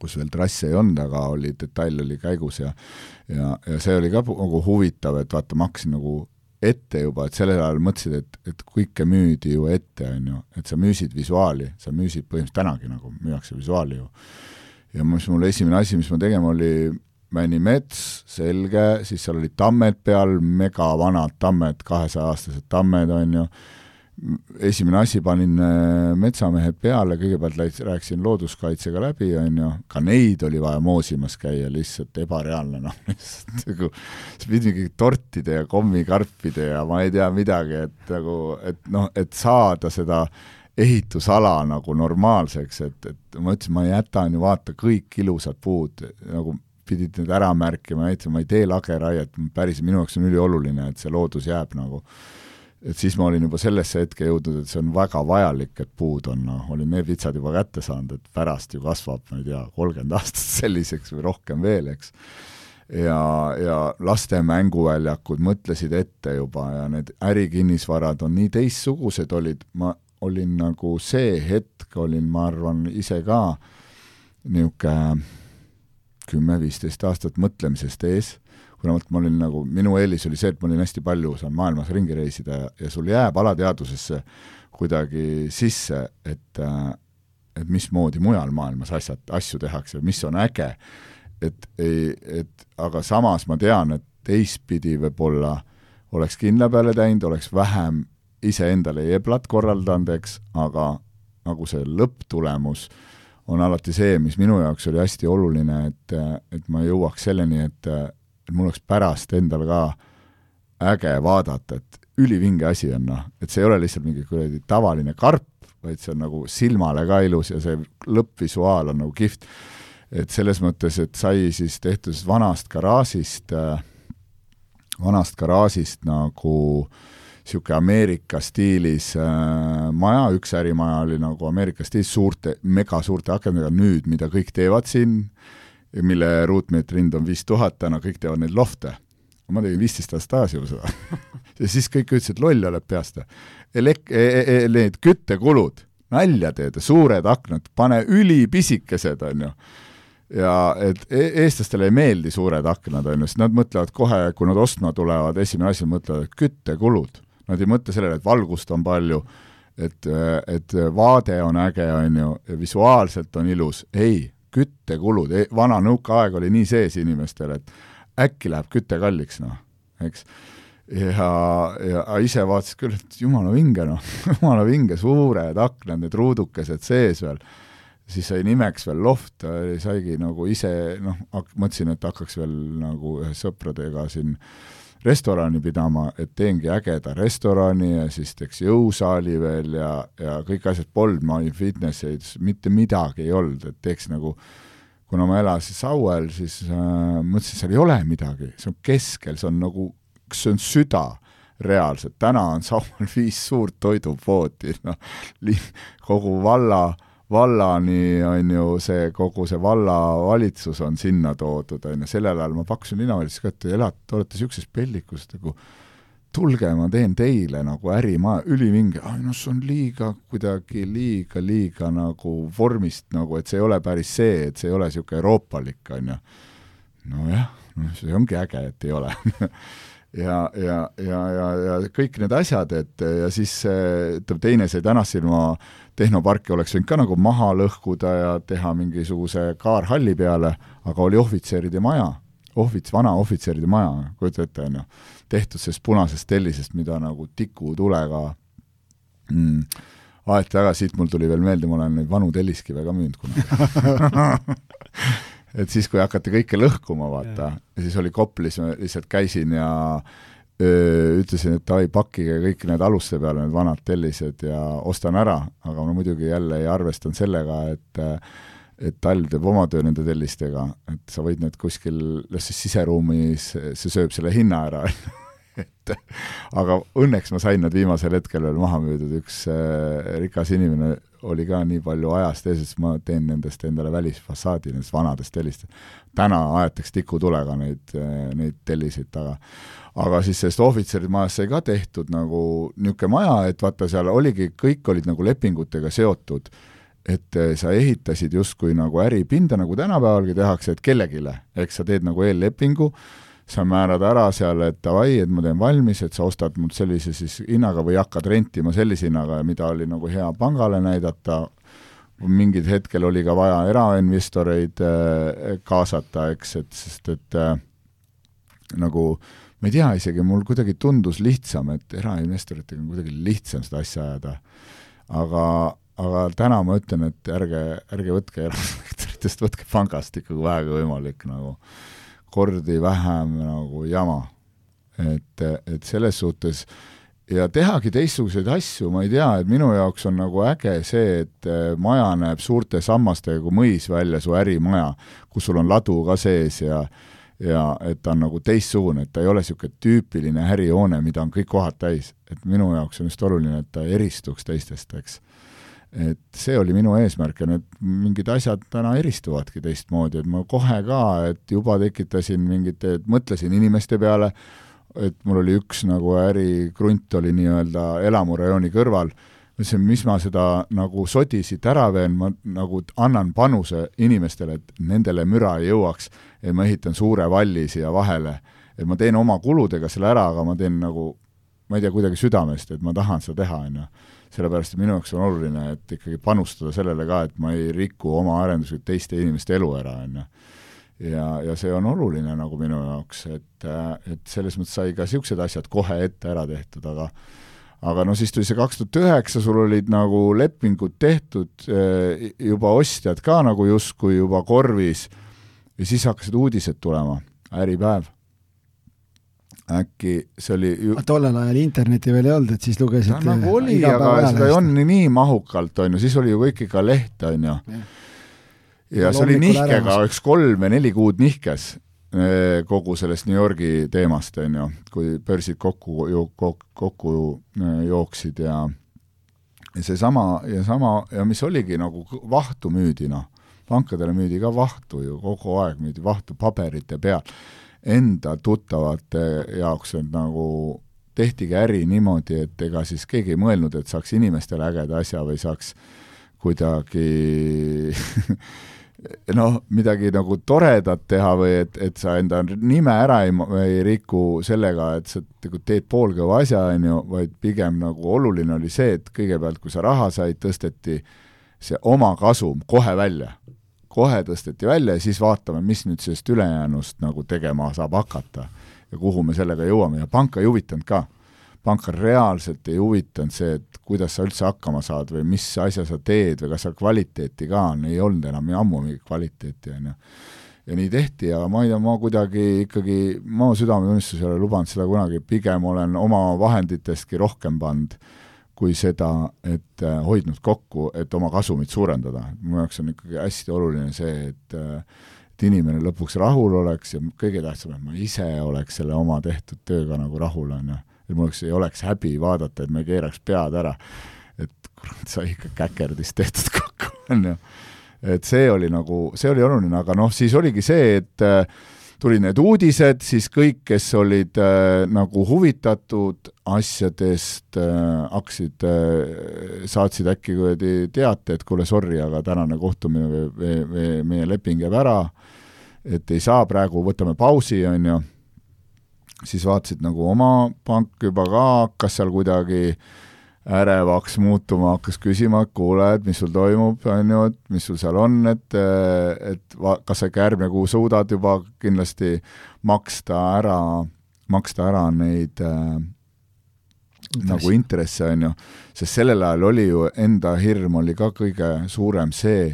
kus veel trassi ei olnud, aga oli, detail oli käigus ja ja, ja see oli ka nagu huvitav, et vaata, ma hakkasin nagu ette juba, et sellel ajal mõtlesid, et, et kõike müüdi ju ette, on ju, et sa müüsid visuaali, sa müüsid põhimõtteliselt tänagi nagu, müüakse visuaali ju. ja mis mul esimene asi, mis ma tegema, oli Männimets, selge, siis seal olid tammed peal, megavanad tammed, kahesaja-aastased tammed, on ju, esimene asi, panin äh, metsamehed peale, kõigepealt rääkisin looduskaitsega läbi, on ju, ka neid oli vaja moosimas käia, lihtsalt ebareaalne, noh, lihtsalt nagu sa pidid mingi tortide ja kommikarpide ja ma ei tea midagi, et nagu, et noh, et saada seda ehitusala nagu normaalseks, et, et ma ütlesin, ma jätan ju vaata kõik ilusad puud, nagu pidid need ära märkima, näitama, ma ei tee lageraiet, päris minu jaoks on ülioluline, et see loodus jääb nagu et siis ma olin juba sellesse hetke jõudnud, et see on väga vajalik, et puud on, noh, olin need vitsad juba kätte saanud, et pärast ju kasvab, ma ei tea, kolmkümmend aastat selliseks või rohkem veel, eks. ja, ja laste mänguväljakud mõtlesid ette juba ja need ärikinnisvarad on nii teistsugused olid, ma olin nagu see hetk, olin, ma arvan, ise ka niisugune kümme-viisteist aastat mõtlemisest ees kuna vot ma olin nagu, minu eelis oli see, et ma olin hästi palju saanud maailmas ringi reisida ja, ja sul jääb alateadvusesse kuidagi sisse, et et mismoodi mujal maailmas asjad, asju tehakse, mis on äge. et ei, et aga samas ma tean, et teistpidi võib-olla oleks kindla peale teinud, oleks vähem iseendale jeblat korraldanud, eks, aga nagu see lõpptulemus on alati see, mis minu jaoks oli hästi oluline, et, et ma jõuaks selleni, et et mul oleks pärast endal ka äge vaadata, et ülivinge asi on noh, et see ei ole lihtsalt mingi kuradi tavaline karp, vaid see on nagu silmale ka ilus ja see lõppvisuaal on nagu kihvt. et selles mõttes, et sai siis tehtud vanast garaažist äh,, vanast garaažist nagu niisugune Ameerika stiilis äh, maja, üks ärimaja oli nagu Ameerika stiilis suurte, megasuurte akendega, nüüd mida kõik teevad siin äh,, mille ruutmeetri hind on viis tuhat, täna kõik teevad neid lofte. ma tegin viisteist aastat tagasi juba seda ja siis kõik ütlesid, loll oled peast. Elek- e, e, e, need küttekulud, nalja teed, suured aknad, pane ülipisikesed, on ju ja et eestlastele ei meeldi suured aknad, on ju, sest nad mõtlevad kohe, kui nad ostma tulevad, esimene asi, mõtlevad küttekulud. Nad ei mõtle sellele, et valgust on palju, et, et vaade on äge, on ju, visuaalselt on ilus, ei, küttekulud, e, vana nõukaaeg oli nii sees inimestel, et äkki läheb küte kalliks, noh, eks. ja, ja ise vaatasid küll, et jumala vinge, noh, jumala vinge, suured aknad, need ruudukesed sees veel, siis sai nimeks veel loft, saigi nagu ise, noh, mõtlesin, et hakkaks veel nagu ühe sõpradega siin restorani pidama, et teengi ägeda restorani ja siis teeks jõusaali veel ja, ja kõik asjad polnud, ma olin fitnesseid, mitte midagi ei olnud, et teeks nagu kuna ma elasin Sauel, siis äh, mõtlesin, seal ei ole midagi, see on keskel, see on nagu, see on süda reaalselt, täna on Sauel viis suurt toidupoodi, noh, kogu valla vallani on ju see, kogu see vallavalitsus on sinna toodud, on ju, sellel ajal ma pakkusin linnavalitsuses ka, et elate, te olete niisuguses pellikus nagu tulge, ma teen teile nagu ärimaja, ülivinge, ai noh, see on liiga kuidagi liiga, liiga nagu vormist nagu, et see ei ole päris see, et see ei ole niisugune euroopalik, on ju. nojah, noh, see ongi äge, et ei ole ja, ja, ja, ja, ja kõik need asjad, et ja siis ütleme, teine sai tänast silma tehnoparki oleks võinud ka nagu maha lõhkuda ja teha mingisuguse kaarhalli peale, aga oli ohvitseride maja, ohvits-, vana ohvitseride maja, kujuta ette, on ju, tehtud sellest punasest tellisest, mida nagu tikutulega mm, aeti tagasi, siit mul tuli veel meelde, ma olen neid vanu telliskive ka müünud kunagi et siis, kui hakati kõike lõhkuma, vaata, siis oli Koplis, ma lihtsalt käisin ja ütlesin, et davai, pakkige kõik need aluste peale, need vanad tellised ja ostan ära, aga ma muidugi jälle ei arvestanud sellega, et et Tall teeb oma töö nende tellistega, et sa võid need kuskil, las siis siseruumis, see sööb selle hinna ära et aga õnneks ma sain nad viimasel hetkel veel maha müüdud, üks äh, rikas inimene oli ka nii palju ajast ees, et ma teen nendest endale välisfassaadi, nendest vanadest tellistest. täna aetaks tikutulega neid, neid telliseid taga. Aga siis sellest ohvitserimajast sai ka tehtud nagu niisugune maja, et vaata, seal oligi, kõik olid nagu lepingutega seotud, et eh, sa ehitasid justkui nagu äripinda, nagu tänapäevalgi tehakse, et kellelegi, eks sa teed nagu eellepingu, sa määrad ära seal, et davai, et ma teen valmis, et sa ostad mult sellise siis hinnaga või hakkad rentima sellise hinnaga, mida oli nagu hea pangale näidata, mingil hetkel oli ka vaja erainvestoreid äh, kaasata, eks, et sest et äh, nagu ma ei tea isegi, mul kuidagi tundus lihtsam, et erainvestoritega on kuidagi lihtsam seda asja ajada. aga, aga täna ma ütlen, et ärge, ärge võtke erasektoritest, võtke pangast ikka, kui vähegi võimalik, nagu kordi vähem nagu jama. et, et selles suhtes ja tehagi teistsuguseid asju, ma ei tea, et minu jaoks on nagu äge see, et maja näeb suurte sammastega kui mõis välja, su ärimaja, kus sul on ladu ka sees ja ja et ta on nagu teistsugune, et ta ei ole niisugune tüüpiline ärihoone, mida on kõik kohad täis. et minu jaoks on just oluline, et ta eristuks teistest, eks. Et see oli minu eesmärk ja need mingid asjad täna eristuvadki teistmoodi, et ma kohe ka, et juba tekitasin mingit, mõtlesin inimeste peale, et mul oli üks nagu ärikrunt oli nii-öelda elamurajooni kõrval mõtlesin, mis ma seda nagu sodi siit ära veen, ma nagu annan panuse inimestele, et nendele müra ei jõuaks, et ma ehitan suure valli siia vahele. et ma teen oma kuludega selle ära, aga ma teen nagu, ma ei tea, kuidagi südamest, et ma tahan seda teha, on ju. Sellepärast, et minu jaoks on oluline, et ikkagi panustada sellele ka, et ma ei riku oma arenduslikult teiste inimeste elu ära, on ju ja, ja see on oluline nagu minu jaoks, et, et selles mõttes sai ka niisugused asjad kohe ette ära tehtud, aga aga no siis tuli see kaks tuhat üheksa, sul olid nagu lepingud tehtud, eh, juba ostjad ka nagu justkui juba korvis ja siis hakkasid uudised tulema, Äripäev. Äkki see oli ju... tollel ajal internetti veel ei olnud, et siis lugesid no, nagu oli, aga seda ei olnud nii mahukalt, on ju, siis oli ju kõik ikka leht, on ju. ja, ja see oli nihkega, üks kolm või neli kuud nihkes Eh, kogu sellest New Yorgi teemast, on ju, kui börsid kokku ju, kokku eh, jooksid ja ja seesama ja sama ja mis oligi nagu vahtu müüdi, noh, pankadele müüdi ka vahtu ju, kogu aeg müüdi vahtu paberite peal. Enda tuttavate jaoks, et nagu tehtigi äri niimoodi, et ega siis keegi ei mõelnud, et saaks inimestele ägeda asja või saaks kuidagi noh, midagi nagu toredat teha või et, et sa enda nime ära ei, ei riku sellega, et sa nagu teed poolkõva asja, on ju, vaid pigem nagu oluline oli see, et kõigepealt, kui sa raha said, tõsteti see omakasum kohe välja. Kohe tõsteti välja ja siis vaatame, mis nüüd sellest ülejäänust nagu tegema saab hakata ja kuhu me sellega jõuame. Ja panka ei huvitanud ka. Panka reaalselt ei huvitanud see, et kuidas sa üldse hakkama saad või mis asja sa teed või kas seal kvaliteeti ka on, ei olnud enam ammu mingit kvaliteeti, on ju. ja nii tehti ja ma ei tea, ma kuidagi ikkagi, ma südametunnistus ei ole lubanud seda kunagi, pigem olen oma vahenditestki rohkem pannud kui seda, et äh, hoidnud kokku, et oma kasumit suurendada. mu jaoks on ikkagi hästi oluline see, et äh, et inimene lõpuks rahul oleks ja kõige tähtsam, et ma ise oleks selle oma tehtud tööga nagu rahul, on ju et mul oleks, ei oleks häbi vaadata, et ma ei keeraks pead ära. et kurat, sai ikka käkerdist tehtud kokku, on ju. et see oli nagu, see oli oluline, aga noh, siis oligi see, et äh, tulid need uudised, siis kõik, kes olid äh, nagu huvitatud asjadest äh,, hakkasid äh,, saatsid äkki kuradi teate, et kuule, sorry, aga tänane kohtumine või, või, või meie leping jääb ära, et ei saa praegu, võtame pausi, on ju siis vaatasid nagu oma pank juba ka hakkas seal kuidagi ärevaks muutuma, hakkas küsima, et kuule, et mis sul toimub, on ju, et mis sul seal on, et, et va-, kas sa ikka järgmine kuu suudad juba kindlasti maksta ära, maksta ära neid äh, nagu intresse, on ju, sest sellel ajal oli ju, enda hirm oli ka kõige suurem see,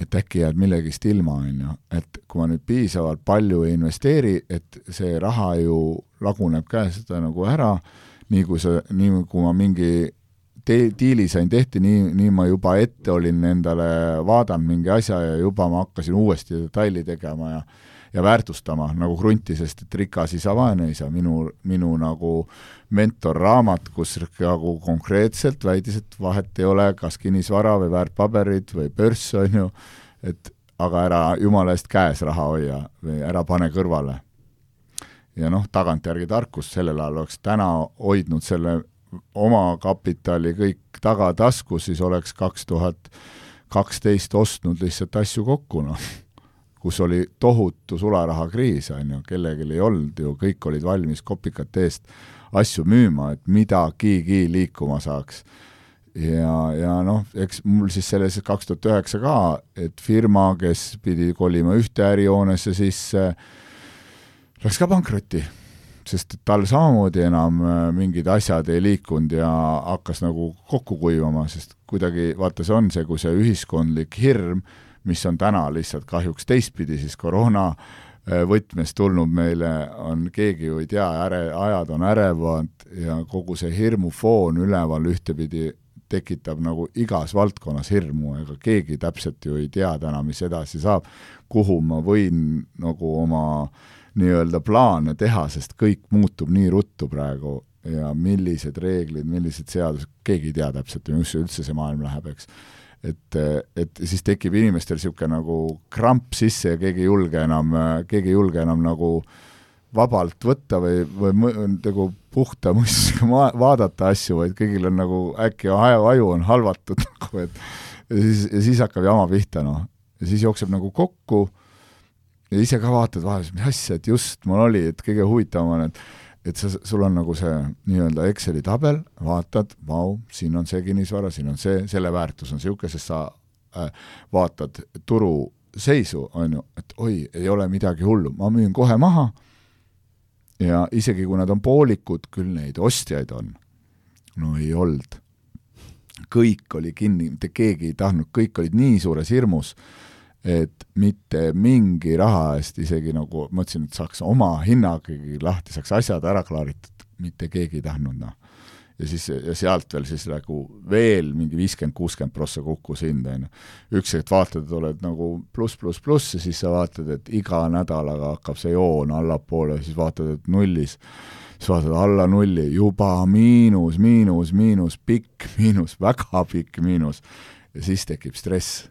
et äkki jääd millegist ilma, on ju, et kui ma nüüd piisavalt palju ei investeeri, et see raha ju laguneb käest nagu ära, nii kui sa, nii kui ma mingi te-, diili sain tehti, nii, nii ma juba ette olin endale vaadanud mingi asja ja juba ma hakkasin uuesti detaili tegema ja ja väärtustama nagu krunti, sest et Rikas isa, vaene isa, minu, minu nagu mentorraamat, kus nagu konkreetselt väitis, et vahet ei ole, kas kinnisvara või väärtpaberid või börs, on ju, et aga ära jumala eest käes raha hoia või ära pane kõrvale. Ja noh, tagantjärgi tarkus, sellel ajal oleks täna hoidnud selle oma kapitali kõik tagataskus, siis oleks kaks tuhat kaksteist ostnud lihtsalt asju kokku, noh kus oli tohutu sularahakriis, on ju, kellelgi ei olnud ju, kõik olid valmis kopikate eest asju müüma, et midagigi liikuma saaks. ja, ja noh, eks mul siis selles kaks tuhat üheksa ka, et firma, kes pidi kolima ühte ärihoonesse sisse, läks ka pankrotti sest tal samamoodi enam äh, mingid asjad ei liikunud ja hakkas nagu kokku kuivama, sest kuidagi vaata, see on see, kui see ühiskondlik hirm mis on täna lihtsalt kahjuks teistpidi siis koroona äh, võtmes tulnud meile, on, keegi ju ei tea, äre, ajad on ärevad ja kogu see hirmufoon üleval ühtepidi tekitab nagu igas valdkonnas hirmu, ega keegi täpselt ju ei tea täna, mis edasi saab, kuhu ma võin nagu oma nii-öelda plaane teha, sest kõik muutub nii ruttu praegu ja millised reeglid, millised seadused, keegi ei tea täpselt, mis üldse see maailm läheb, eks. et, et siis tekib inimestel niisugune nagu kramp sisse ja keegi ei julge enam, keegi ei julge enam nagu vabalt võtta või, või nagu puhta mõistusega vaadata asju, vaid kõigil on nagu äkki aju on halvatud nagu, et ja siis, ja siis hakkab jama pihta, noh. ja siis jookseb nagu kokku ja ise ka vaatad vahel, mis asja, et just mul oli, et kõige huvitavam on, et et sa, sul on nagu see nii-öelda Exceli tabel, vaatad, vau, siin on see kinnisvara, siin on see, selle väärtus on niisugune, sest sa äh, vaatad turu seisu, on ju, et oi, ei ole midagi hullu, ma müün kohe maha ja isegi kui nad on poolikud, küll neid ostjaid on. no ei olnud. kõik oli kinni, mitte keegi ei tahtnud, kõik olid nii suures hirmus et mitte mingi raha eest isegi nagu mõtlesin, et saaks oma hinnagagi lahti, saaks asjad ära klaaritud, mitte keegi ei tahtnud, noh. ja siis, ja sealt veel siis nagu veel mingi viiskümmend, kuuskümmend prossa kukkus hind, on ju. üks hetk vaatad, oled nagu pluss, pluss, pluss ja siis sa vaatad, et iga nädalaga hakkab see joon allapoole, siis vaatad, et nullis siis vaatad alla nulli, juba miinus, miinus, miinus, pikk miinus, väga pikk miinus. ja siis tekib stress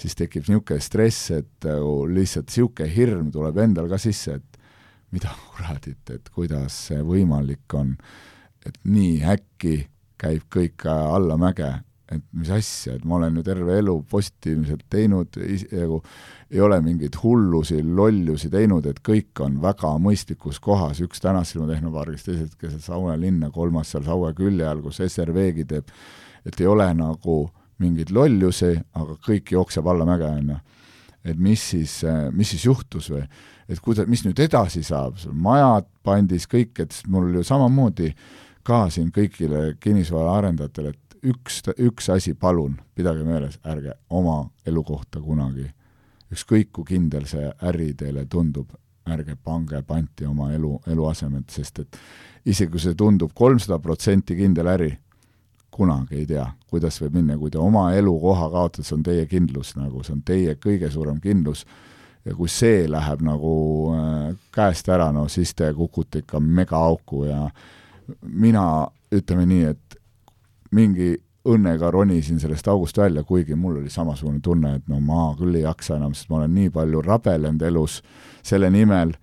siis tekib niisugune stress, et nagu lihtsalt niisugune hirm tuleb endal ka sisse, et mida kuradit, et kuidas see võimalik on, et nii äkki käib kõik allamäge, et mis asja, et ma olen ju terve elu positiivselt teinud, nagu ei ole mingeid hullusi, lollusi teinud, et kõik on väga mõistlikus kohas, üks Tänassilma tehnopargis, teised keset Saue linna, kolmas seal Saue külje all, kus SRV-gi teeb, et ei ole nagu mingeid lollusi, aga kõik jookseb allamäge, on ju. et mis siis, mis siis juhtus või, et kuida-, mis nüüd edasi saab, majad pandis kõik, et mul ju samamoodi ka siin kõigile kinnisvaraarendajatele, et üks, üks asi, palun, pidage meeles, ärge oma elukohta kunagi, ükskõik kui kindel see äri teile tundub, ärge pange panti oma elu, eluasemet, sest et isegi kui see tundub kolmsada protsenti kindel äri, kunagi ei tea, kuidas võib minna, kui te oma elukoha kaotate, see on teie kindlus nagu, see on teie kõige suurem kindlus, ja kui see läheb nagu äh, käest ära, no siis te kukute ikka megaauku ja mina, ütleme nii, et mingi õnnega ronisin sellest august välja, kuigi mul oli samasugune tunne, et no ma küll ei jaksa enam, sest ma olen nii palju rabelenud elus selle nimel,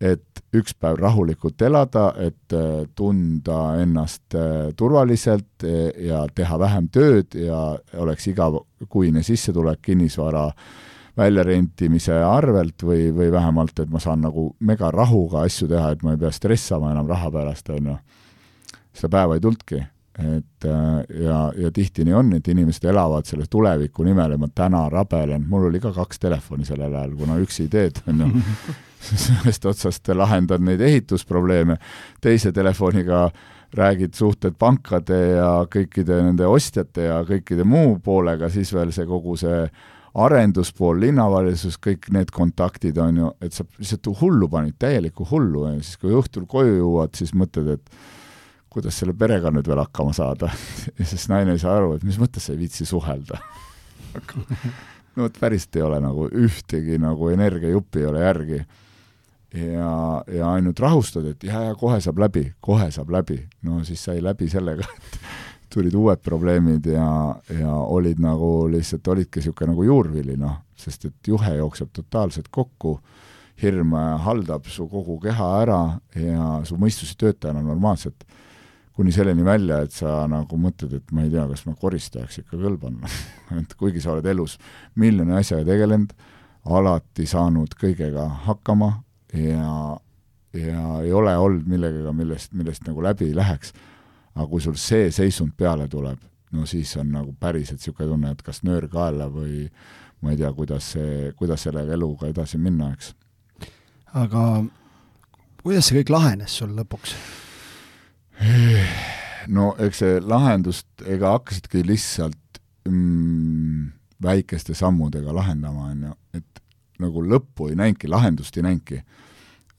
et üks päev rahulikult elada, et äh, tunda ennast äh, turvaliselt äh, ja teha vähem tööd ja oleks igakuine sissetulek kinnisvara väljarentimise arvelt või, või vähemalt, et ma saan nagu mega rahuga asju teha, et ma ei pea stressama enam raha pärast, on ju. seda päeva ei tulnudki. Et ja, ja tihti nii on, et inimesed elavad selle tuleviku nimel ja ma täna rabelen, mul oli ka kaks telefoni sellel ajal, kuna üksi ei teed, on ju ühest otsast lahendad neid ehitusprobleeme, teise telefoniga räägid suhted pankade ja kõikide nende ostjate ja kõikide muu poolega, siis veel see kogu see arenduspool, linnavalitsus, kõik need kontaktid on ju, et sa lihtsalt hullu panid, täielikku hullu ja siis, kui õhtul koju jõuad, siis mõtled, et kuidas selle perega nüüd veel hakkama saada ja siis naine ei saa aru, et mis mõttes sa ei viitsi suhelda no vot päriselt ei ole nagu ühtegi nagu energiajuppi ei ole järgi ja, ja ainult rahustad, et ja, ja kohe saab läbi, kohe saab läbi. no siis sai läbi sellega, et tulid uued probleemid ja, ja olid nagu lihtsalt, olidki niisugune nagu juurvili, noh, sest et juhe jookseb totaalselt kokku, hirm haldab su kogu keha ära ja su mõistus ei tööta enam normaalselt. Kuni selleni välja, et sa nagu mõtled, et ma ei tea, kas ma koristajaks ikka kõlban et kuigi sa oled elus miljoni asjaga tegelenud, alati saanud kõigega hakkama, ja, ja ei ole olnud millegagi, millest, millest nagu läbi ei läheks. aga kui sul see seisund peale tuleb, no siis on nagu päriselt niisugune tunne, et kas nöör kaela või ma ei tea, kuidas see, kuidas selle eluga edasi minna, eks. aga kuidas see kõik lahenes sul lõpuks? no eks see lahendust, ega hakkasidki lihtsalt mm, väikeste sammudega lahendama, on ju, et nagu lõppu ei näinudki, lahendust ei näinudki.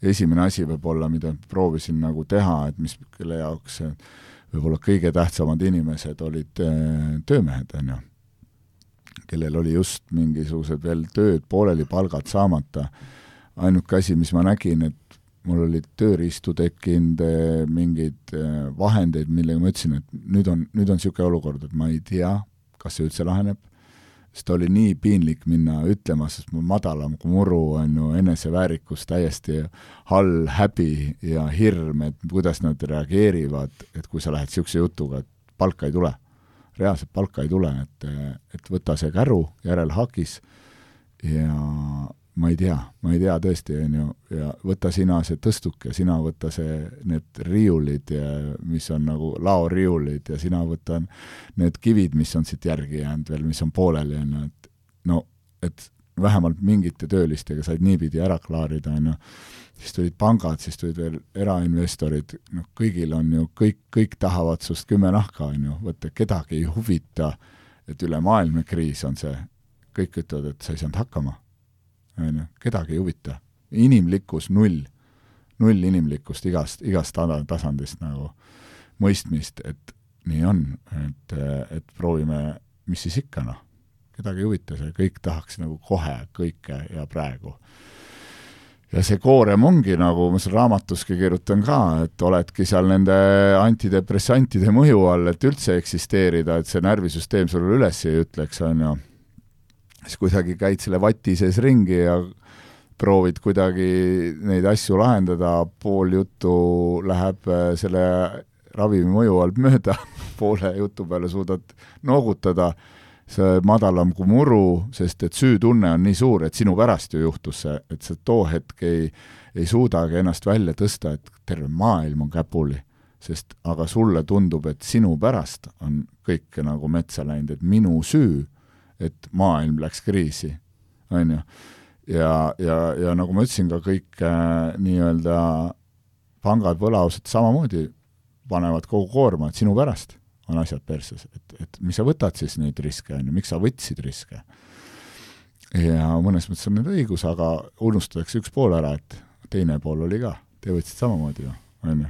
esimene asi võib-olla, mida proovisin nagu teha, et mis, kelle jaoks võib-olla kõige tähtsamad inimesed olid äh, töömehed, on ju, kellel oli just mingisugused veel tööd pooleli, palgad saamata, ainuke asi, mis ma nägin, et mul olid tööriistu tekkinud, eh, mingeid eh, vahendeid, millega ma ütlesin, et nüüd on, nüüd on niisugune olukord, et ma ei tea, kas see üldse laheneb, sest oli nii piinlik minna ütlema, sest mul madalam kui muru on ju eneseväärikus täiesti hall, häbi ja hirm, et kuidas nad reageerivad, et kui sa lähed niisuguse jutuga, et palka ei tule. reaalselt palka ei tule, et, et võta see käru järelhakis ja ma ei tea, ma ei tea tõesti, on ju, ja võta sina see tõstuk ja sina võta see, need riiulid mis on nagu laoriiulid ja sina võta need kivid, mis on siit järgi jäänud veel, mis on pooleli, on ju, et no, et vähemalt mingite töölistega said niipidi ära klaarida, on ju, siis tulid pangad, siis tulid veel erainvestorid, noh, kõigil on ju, kõik, kõik tahavad sinust kümme nahka, on ju, vaata, kedagi ei huvita, et ülemaailmne kriis on see, kõik ütlevad, et sa ei saanud hakkama on ju, kedagi ei huvita. inimlikkus null, null inimlikkust igast, igast tasandist nagu mõistmist, et nii on, et, et proovime, mis siis ikka noh, kedagi ei huvita see, kõik tahaks nagu kohe kõike ja praegu. ja see koorem ongi nagu, ma seal raamatuski kirjutan ka, et oledki seal nende antidepressantide mõju all, et üldse eksisteerida, et see närvisüsteem sulle üles ei ütleks, on ju siis kuidagi käid selle vati sees ringi ja proovid kuidagi neid asju lahendada, pool juttu läheb äh, selle ravimi mõju alt mööda, poole jutu peale suudad noogutada, see madalam kui muru, sest et süütunne on nii suur, et sinu pärast ju juhtus see, et sa too hetk ei, ei suudagi ennast välja tõsta, et terve maailm on käpuli. sest aga sulle tundub, et sinu pärast on kõik nagu metsa läinud, et minu süü et maailm läks kriisi, on ju. ja, ja, ja nagu ma ütlesin, ka kõik äh, nii-öelda pangad, võlausad samamoodi panevad kogu koorma, et sinu pärast on asjad perses, et, et mis sa võtad siis neid riske, on ju, miks sa võtsid riske. ja mõnes mõttes on neil õigus, aga unustatakse üks pool ära, et teine pool oli ka, te võtsite samamoodi ju, on ju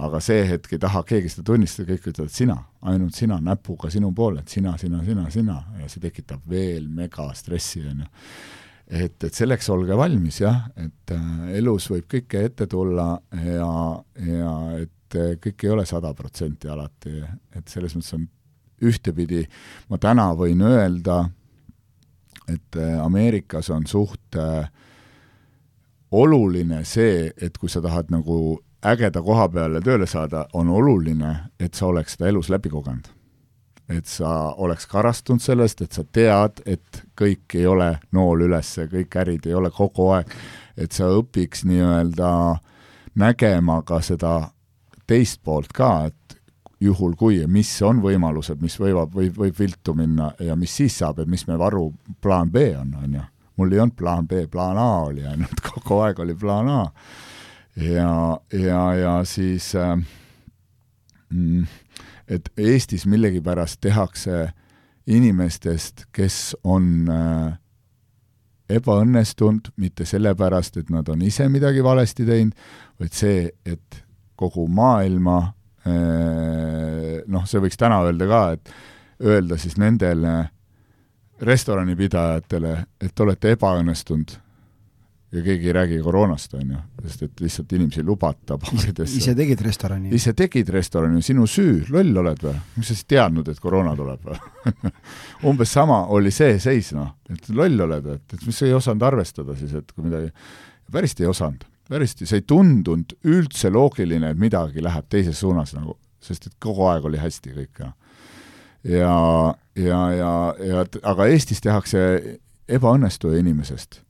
aga see hetk ei taha keegi seda tunnistada, kõik ütlevad sina, ainult sina, näpuga sinu poole, et sina, sina, sina, sina. Ja see tekitab veel megastressi, on ju. et, et selleks olge valmis jah, et äh, elus võib kõike ette tulla ja, ja et äh, kõik ei ole sada protsenti alati, et selles mõttes on ühtepidi, ma täna võin öelda, et äh, Ameerikas on suht oluline see, et kui sa tahad nagu ägeda koha peale tööle saada, on oluline, et sa oleks seda elus läbi kogenud. et sa oleks karastunud sellest, et sa tead, et kõik ei ole nool üles, kõik ärid ei ole kogu aeg, et sa õpiks nii-öelda nägema ka seda teist poolt ka, et juhul kui, mis on võimalused, mis võivad, võib, võib viltu minna ja mis siis saab, et mis me varu plaan B on, on ju. mul ei olnud plaan B, plaan A oli ainult, kogu aeg oli plaan A ja, ja, ja siis äh, mm, et Eestis millegipärast tehakse inimestest, kes on äh, ebaõnnestunud mitte sellepärast, et nad on ise midagi valesti teinud, vaid see, et kogu maailma äh, noh, see võiks täna öelda ka, et öelda siis nendele restoranipidajatele, et olete ebaõnnestunud ja keegi ei räägi koroonast, on ju, sest et lihtsalt inimesi ei lubata baaridesse. ise tegid restorani? ise tegid restorani, sinu süü, loll oled või? mis sa siis teadnud, et koroona tuleb või umbes sama oli see seis, noh, et loll oled, et, et mis sa ei osanud arvestada siis, et kui midagi, päriselt ei osanud, päriselt see ei tundunud üldse loogiline, et midagi läheb teises suunas nagu, sest et kogu aeg oli hästi kõik, noh. ja, ja, ja, ja aga Eestis tehakse ebaõnnestuja inimesest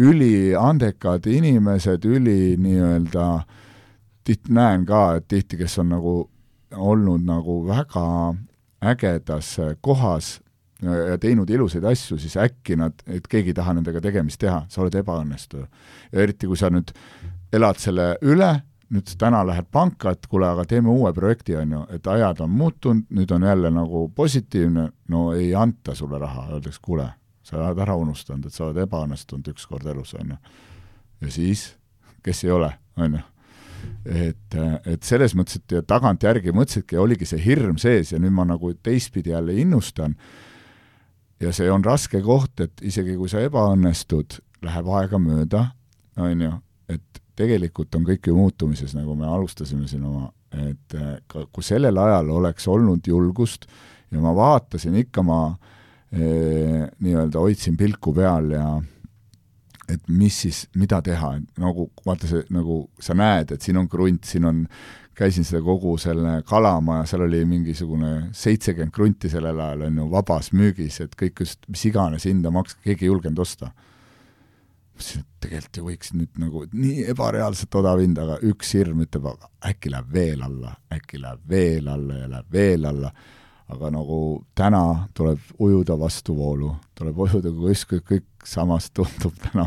üliandekad inimesed, üli nii-öelda, tihti näen ka, et tihti, kes on nagu olnud nagu väga ägedas kohas ja teinud ilusaid asju, siis äkki nad, et keegi ei taha nendega tegemist teha, sa oled ebaõnnestuja. ja eriti, kui sa nüüd elad selle üle, nüüd täna lähed panka, et kuule, aga teeme uue projekti, on ju, et ajad on muutunud, nüüd on jälle nagu positiivne, no ei anta sulle raha, öeldakse, kuule sa oled ära unustanud, et sa oled ebaõnnestunud ükskord elus, on ju. ja siis, kes ei ole, on ju. et, et selles mõttes, et ja tagantjärgi mõtlesidki, oligi see hirm sees ja nüüd ma nagu teistpidi jälle innustan, ja see on raske koht, et isegi kui sa ebaõnnestud, läheb aega mööda, on ju, et tegelikult on kõik ju muutumises, nagu me alustasime siin oma, et äh, kui sellel ajal oleks olnud julgust ja ma vaatasin ikka, ma eh, nii-öelda hoidsin pilku peal ja et mis siis, mida teha, nagu vaata see, nagu sa näed, et siin on krunt, siin on, käisin seda kogu selle kalamaja, seal oli mingisugune seitsekümmend krunti sellel ajal, on ju, vabas müügis, et kõik just, mis iganes hinda maks-, keegi ei julgenud osta mõtlesin, et tegelikult ju võiks nüüd nagu nii ebareaalselt odav hind, aga üks hirm ütleb, äkki läheb veel alla, äkki läheb veel alla ja läheb veel alla. Aga nagu täna tuleb ujuda vastuvoolu, tuleb ujuda kuskil, kõik samas tundub täna,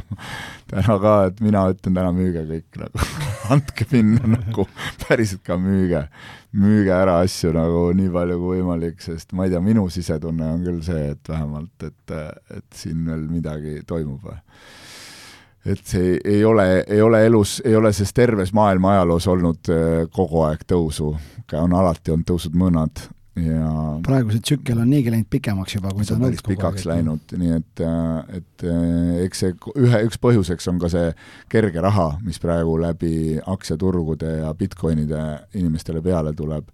täna ka, et mina ütlen täna müüge kõik nagu andke minna nagu, päriselt ka müüge, müüge ära asju nagu nii palju kui võimalik, sest ma ei tea, minu sisetunne on küll see, et vähemalt, et, et siin veel midagi toimub et see ei ole, ei ole elus, ei ole selles terves maailma ajaloos olnud äh, kogu aeg tõusu, on alati olnud tõusud mõõnad ja praegu see tsükkel on niigi läinud pikemaks juba, kui ta on olnud kogu aeg. läinud, nii et, äh, et äh, eks see ühe, üks põhjuseks on ka see kerge raha, mis praegu läbi aktsiaturgude ja Bitcoinide inimestele peale tuleb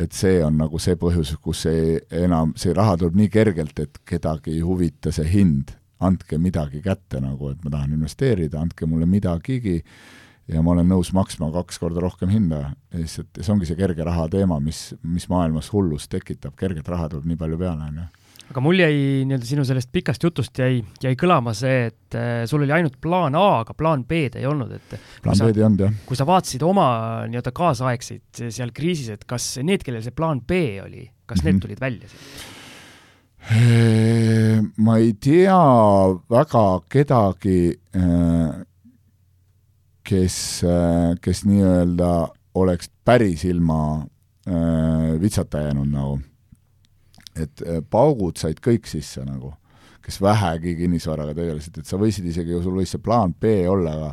et see on nagu see põhjus, kus see enam, see raha tuleb nii kergelt, et kedagi ei huvita see hind andke midagi kätte nagu, et ma tahan investeerida, andke mulle midagigi ja ma olen nõus maksma kaks korda rohkem hinda. lihtsalt see ongi see kerge raha teema, mis, mis maailmas hullust tekitab, kerget raha tuleb nii palju peale, on ju aga mul jäi nii-öelda sinu sellest pikast jutust jäi, jäi kõlama see, et äh, sul oli ainult plaan A, aga plaan B-d ei olnud, et plaan B-d ei olnud, jah. kui sa vaatasid oma nii-öelda kaasaegseid seal kriisis, et kas need, kellel see plaan B oli, kas mm -hmm. need mhm. tulid välja sealt? ma ei tea väga kedagi, kes, kes nii-öelda oleks päris ilma vitsata jäänud nagu. et paugud said kõik sisse nagu, kes vähegi kinnisvaraga tegelesid, et sa võisid isegi, sul võis see plaan B olla, aga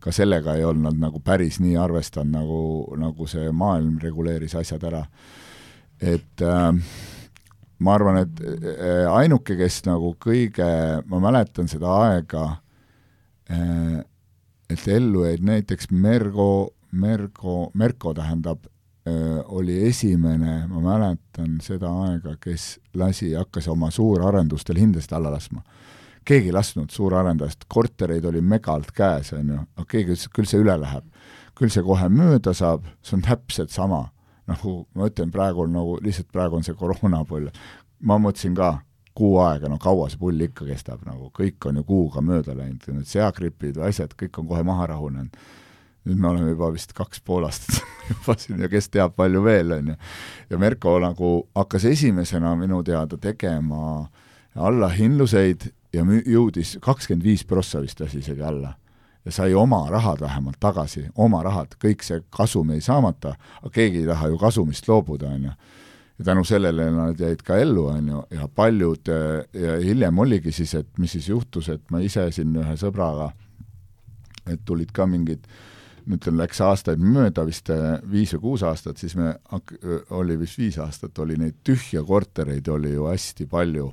ka sellega ei olnud nagu päris nii arvestanud, nagu, nagu see maailm reguleeris asjad ära. et äh, ma arvan, et äh, ainuke, kes nagu kõige, ma mäletan seda aega, äh, et ellu jäid näiteks Mergo, Mergo, Merko tähendab, äh, oli esimene, ma mäletan seda aega, kes lasi, hakkas oma suurarendustel hindasid alla laskma. keegi ei lasknud suurarendajast, kortereid oli megalt käes, on ju, aga keegi ütles, et küll see üle läheb. küll see kohe mööda saab, see on täpselt sama nagu ma ütlen, praegu on nagu, lihtsalt praegu on see koroonapull. ma mõtlesin ka, kuu aega, no kaua see pull ikka kestab, nagu kõik on ju kuuga mööda läinud, need seagripid või asjad, kõik on kohe maha rahunenud. nüüd me oleme juba vist kaks pool aastat juba siin ja kes teab, palju veel, on ju. ja Merko nagu hakkas esimesena minu teada tegema allahindluseid ja müü-, jõudis kakskümmend viis prossa vist lasi isegi alla ja sai oma rahad vähemalt tagasi, oma rahad, kõik see kasum jäi saamata, aga keegi ei taha ju kasumist loobuda, on ju. Ja tänu sellele nad jäid ka ellu, on ju, ja paljud, ja hiljem oligi siis, et mis siis juhtus, et ma ise siin ühe sõbraga, et tulid ka mingid nüüd läks aastaid mööda, vist viis või kuus aastat, siis me, oli vist viis aastat, oli neid tühja kortereid oli ju hästi palju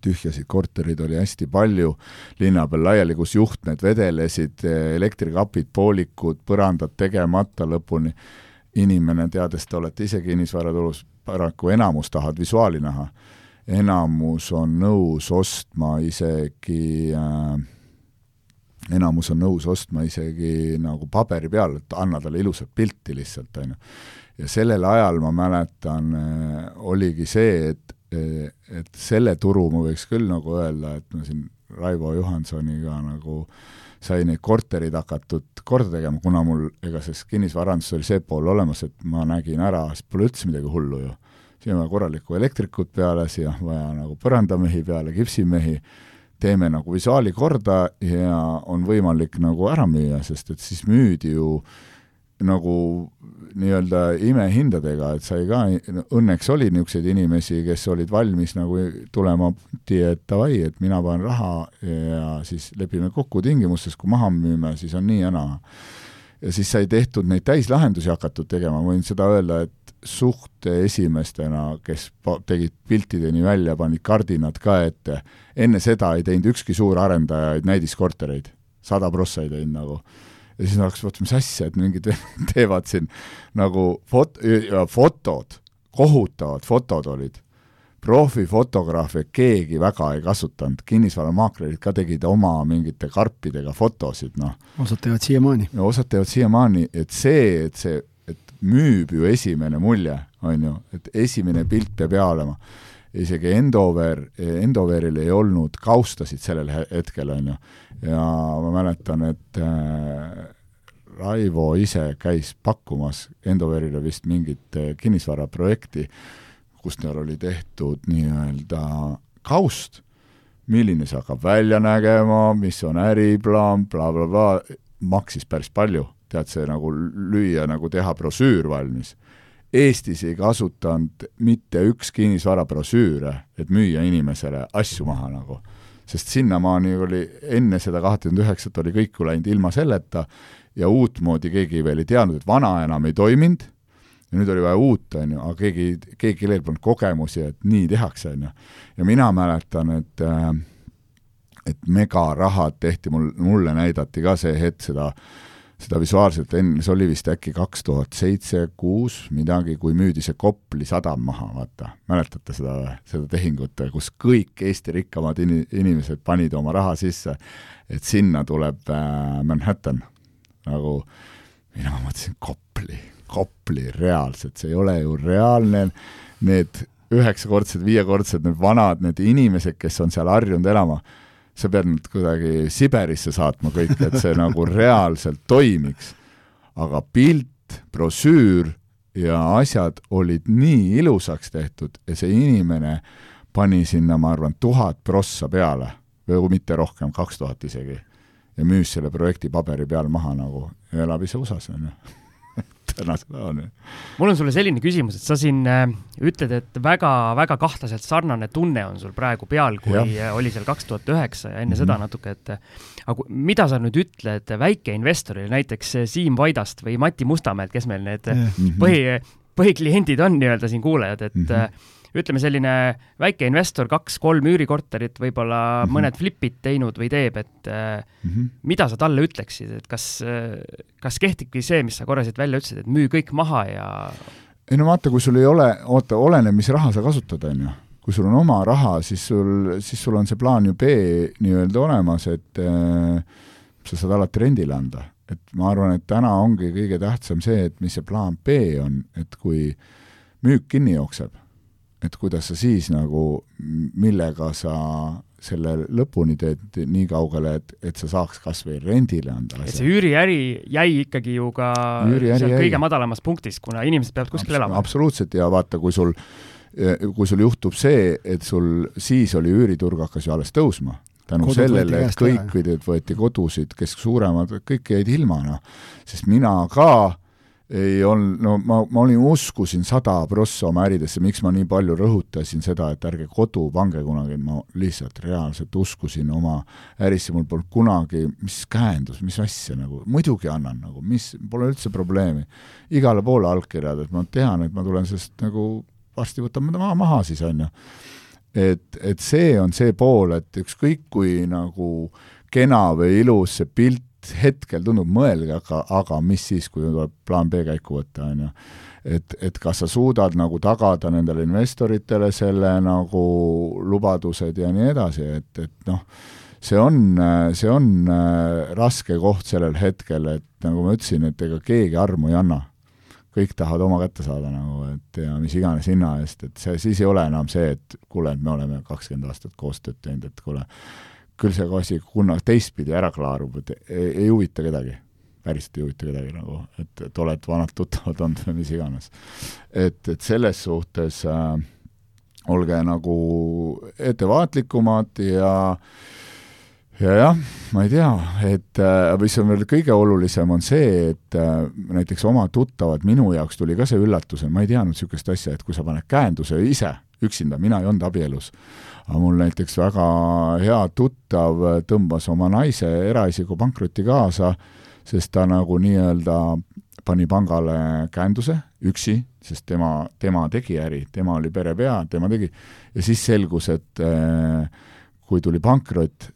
tühjasid korterid oli hästi palju linna peal laiali, kus juhtmed vedelesid, elektrikapid poolikud, põrandad tegemata lõpuni. Inimene, teades, te olete ise kinnisvaraturus, paraku enamus tahavad visuaali näha. enamus on nõus ostma isegi äh, enamus on nõus ostma isegi nagu paberi peal, et anna talle ilusat pilti lihtsalt, on ju. ja sellel ajal ma mäletan, äh, oligi see, et et selle turu ma võiks küll nagu öelda, et ma siin Raivo Johansoniga nagu sai neid korterid hakatud korda tegema, kuna mul, ega selles kinnisvaraanduses oli see pool olemas, et ma nägin ära, sest pole üldse midagi hullu ju. siin on vaja korralikku elektrikut peale, siia on vaja nagu põrandamehi peale, kipsimehi, teeme nagu visuaali korda ja on võimalik nagu ära müüa, sest et siis müüdi ju nagu nii-öelda imehindadega, et sai ka, õnneks oli niisuguseid inimesi, kes olid valmis nagu tulema punti, et davai, et mina panen raha ja siis lepime kokku tingimustes, kui maha müüme, siis on nii ja naa. ja siis sai tehtud neid täislahendusi hakatud tegema, ma võin seda öelda, et suht esimestena, kes tegid piltideni välja, panid kardinad ka ette, enne seda ei teinud ükski suur arendajaid näidiskortereid, sada prossa ei teinud nagu ja siis hakkas vaatama, mis asja, et mingid teevad siin nagu fot-, fotod, kohutavad fotod olid. profifotograafe keegi väga ei kasutanud, kinnisvaramaaklerid ka tegid oma mingite karpidega fotosid, noh. osad teevad siiamaani. osad teevad siiamaani, et see, et see, et müüb ju esimene mulje, on ju, et esimene pilt peab hea olema isegi Endover, Endoveril ei olnud kaustasid sellel hetkel, on ju. Ja ma mäletan, et äh, Raivo ise käis pakkumas Endoverile vist mingit äh, kinnisvaraprojekti, kus tal oli tehtud nii-öelda kaust, milline see hakkab välja nägema, mis on äriplaan bla, bla, blablabla, maksis päris palju, tead, see nagu lüüa, nagu teha brošüür valmis. Eestis ei kasutanud mitte üks kinnisvarabrosüüre, et müüa inimesele asju maha nagu. Sest sinnamaani oli, enne seda kahtekümmet üheksat oli kõik ju läinud ilma selleta ja uutmoodi keegi veel ei teadnud, et vana enam ei toiminud, ja nüüd oli vaja uut, on ju, aga keegi, keegi, kellel polnud kogemusi, et nii tehakse, on ju. ja mina mäletan, et äh, et megarahad tehti mul, mulle näidati ka see hetk seda äh, seda visuaalselt enne, see oli vist äkki kaks tuhat seitse, kuus, midagi, kui müüdi see Kopli sadam maha, vaata. mäletate seda seda tehingut, kus kõik Eesti rikkamad in-, inimesed panid oma raha sisse, et sinna tuleb äh, Manhattan. nagu mina mõtlesin, Kopli, Kopli, reaalselt, see ei ole ju reaalne, need üheksakordsed, viiekordsed, need vanad, need inimesed, kes on seal harjunud elama sa pead nad kuidagi Siberisse saatma kõik, et see nagu reaalselt toimiks. aga pilt, brošüür ja asjad olid nii ilusaks tehtud ja see inimene pani sinna, ma arvan, tuhat prossa peale või mitte rohkem, kaks tuhat isegi. ja müüs selle projekti paberi peal maha nagu ja elab ise USA-s, on ju tänase päevani. mul on sulle selline küsimus, et sa siin äh, ütled, et väga-väga kahtlaselt sarnane tunne on sul praegu peal, kui ja. Äh, oli seal kaks tuhat üheksa ja enne mm -hmm. seda natuke, et aga mida sa nüüd ütled väikeinvestorile, näiteks Siim Vaidast või Mati Mustamäelt, kes meil need mm -hmm. põhi, põhikliendid on nii-öelda siin kuulajad, et mm -hmm ütleme, selline väike investor, kaks-kolm üürikorterit, võib-olla mm -hmm. mõned flipid teinud või teeb, et mm -hmm. mida sa talle ütleksid, et kas, kas kehtibki see, mis sa korra siit välja ütlesid, et müü kõik maha ja ei no vaata, kui sul ei ole, oota, oleneb, mis raha sa kasutad, on ju. kui sul on oma raha, siis sul, siis sul on see plaan ju B nii-öelda olemas, et äh, sa saad alati rendile anda. et ma arvan, et täna ongi kõige tähtsam see, et mis see plaan B on, et kui müük kinni jookseb et kuidas sa siis nagu, millega sa selle lõpuni teed nii kaugele, et, et sa saaks kas või rendile anda asja. et see üüriäri jäi ikkagi ju ka seal jäi. kõige madalamas punktis, kuna inimesed peavad kuskil Abs elama. absoluutselt, ja vaata, kui sul, kui sul juhtub see, et sul siis oli üüriturg hakkas ju alles tõusma, tänu Kodud sellele, et kõik võeti kodusid, kes suuremad, kõik jäid ilma, noh. sest mina ka ei olnud, no ma, ma olin, uskusin sada prossa oma äridesse, miks ma nii palju rõhutasin seda, et ärge kodu pange kunagi, ma lihtsalt reaalselt uskusin oma ärisse, mul polnud kunagi, mis käendus, mis asja nagu, muidugi annan nagu, mis, pole üldse probleemi. igale poole allkirjad, et ma tean, et ma tulen sellest nagu, varsti võtan maha, maha siis, on ju. et, et see on see pool, et ükskõik kui nagu kena või ilus see pilt hetkel tundub, mõelge, aga, aga mis siis, kui tuleb plaan B käiku võtta, on ju. et, et kas sa suudad nagu tagada nendele investoritele selle nagu lubadused ja nii edasi, et, et noh, see on, see on äh, raske koht sellel hetkel, et nagu ma ütlesin, et ega keegi armu ei anna. kõik tahavad oma kätte saada nagu, et ja mis iganes hinna eest, et see, siis ei ole enam see, et kuule, et me oleme kakskümmend aastat koostööd teinud, et kuule, küll see asi kunagi teistpidi ära klaarub, et ei, ei huvita kedagi. päriselt ei huvita kedagi nagu, et, et oled vanad tuttavad olnud või mis iganes. et, et selles suhtes äh, olge nagu ettevaatlikumad ja ja jah, ma ei tea, et äh, mis on veel kõige olulisem, on see, et äh, näiteks oma tuttavad, minu jaoks tuli ka see üllatusena, ma ei teadnud niisugust asja, et kui sa paned käenduse ise üksinda, mina ei olnud abielus, aga mul näiteks väga hea tuttav tõmbas oma naise eraisiku pankrotti kaasa, sest ta nagu nii-öelda pani pangale käenduse üksi, sest tema, tema tegi äri, tema oli perepea, tema tegi, ja siis selgus, et äh, kui tuli pankrot,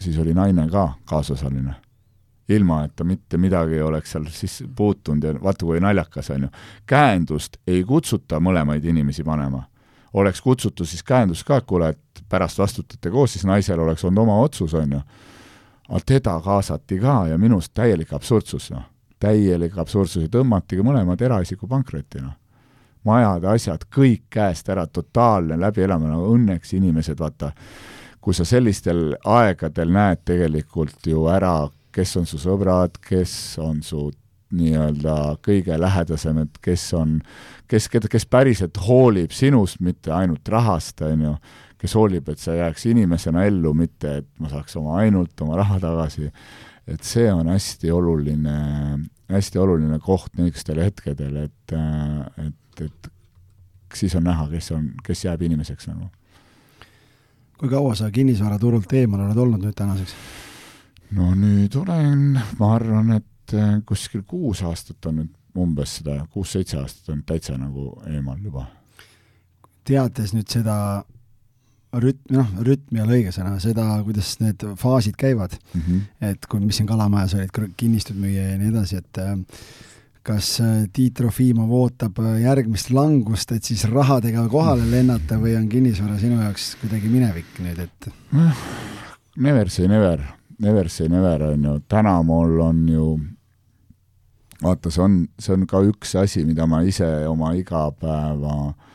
siis oli naine ka kaasosaline. ilma et ta mitte midagi oleks seal siis puutunud ja vaata, kui naljakas on ju. käendust ei kutsuta mõlemaid inimesi panema. Oleks kutsutud siis käendust ka, et kuule, et pärast vastutate koos, siis naisel oleks olnud oma otsus, on ju. aga teda kaasati ka ja minu arust täielik absurdsus, noh. täielik absurdsus ja tõmmatigi mõlemad eraisiku pankrotti, noh majad, asjad, kõik käest ära, totaalne läbielamine, no õnneks inimesed, vaata, kui sa sellistel aegadel näed tegelikult ju ära, kes on su sõbrad, kes on su nii-öelda kõige lähedasemad, kes on, kes, kes päriselt hoolib sinust, mitte ainult rahast, on ju, kes hoolib, et sa jääks inimesena ellu, mitte et ma saaks oma, ainult oma raha tagasi, et see on hästi oluline, hästi oluline koht niisugustel hetkedel, et, et, et siis on näha, kes on, kes jääb inimeseks nagu kui kaua sa kinnisvaraturult eemal oled olnud nüüd tänaseks? no nüüd olen, ma arvan, et äh, kuskil kuus aastat on nüüd umbes seda, kuus-seitse aastat on täitsa nagu eemal juba. teades nüüd seda rütm, noh, rütmi ja lõigesõna, seda, kuidas need faasid käivad mm, -hmm. et kui, mis siin Kalamajas olid, kinnistud müüa ja nii edasi, et äh, kas äh, Tiit Trofimov ootab järgmist langust, et siis rahadega kohale lennata või on kinnisvara sinu jaoks kuidagi minevik nüüd, et? Never say never, never say never on ju, täna mul on ju, vaata, see on, see on ka üks asi, mida ma ise oma igapäeva äh,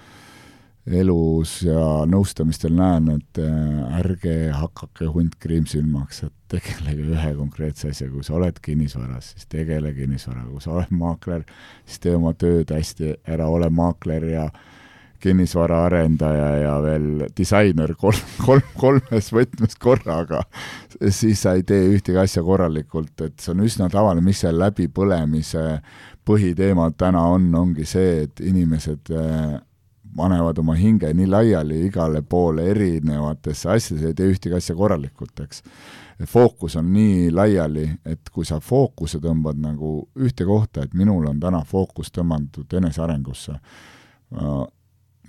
elus ja nõustamistel näen, et äh, ärge hakake hunt kriimsilmaks, et tegelege ühe konkreetse asjaga, kui sa oled kinnisvaras, siis tegele kinnisvaraga, kui sa oled maakler, siis tee oma tööd hästi ära, ole maakler ja kinnisvaraarendaja ja veel disainer kolm, kolm, kolmes võtmes korraga, siis sa ei tee ühtegi asja korralikult, et see on üsna tavaline, mis see läbipõlemise põhiteema täna on, ongi see, et inimesed äh, panevad oma hinge nii laiali igale poole erinevatesse asjadesse, ei tee ühtegi asja korralikult, eks. fookus on nii laiali, et kui sa fookuse tõmbad nagu ühte kohta, et minul on täna fookus tõmmatud enesearengusse,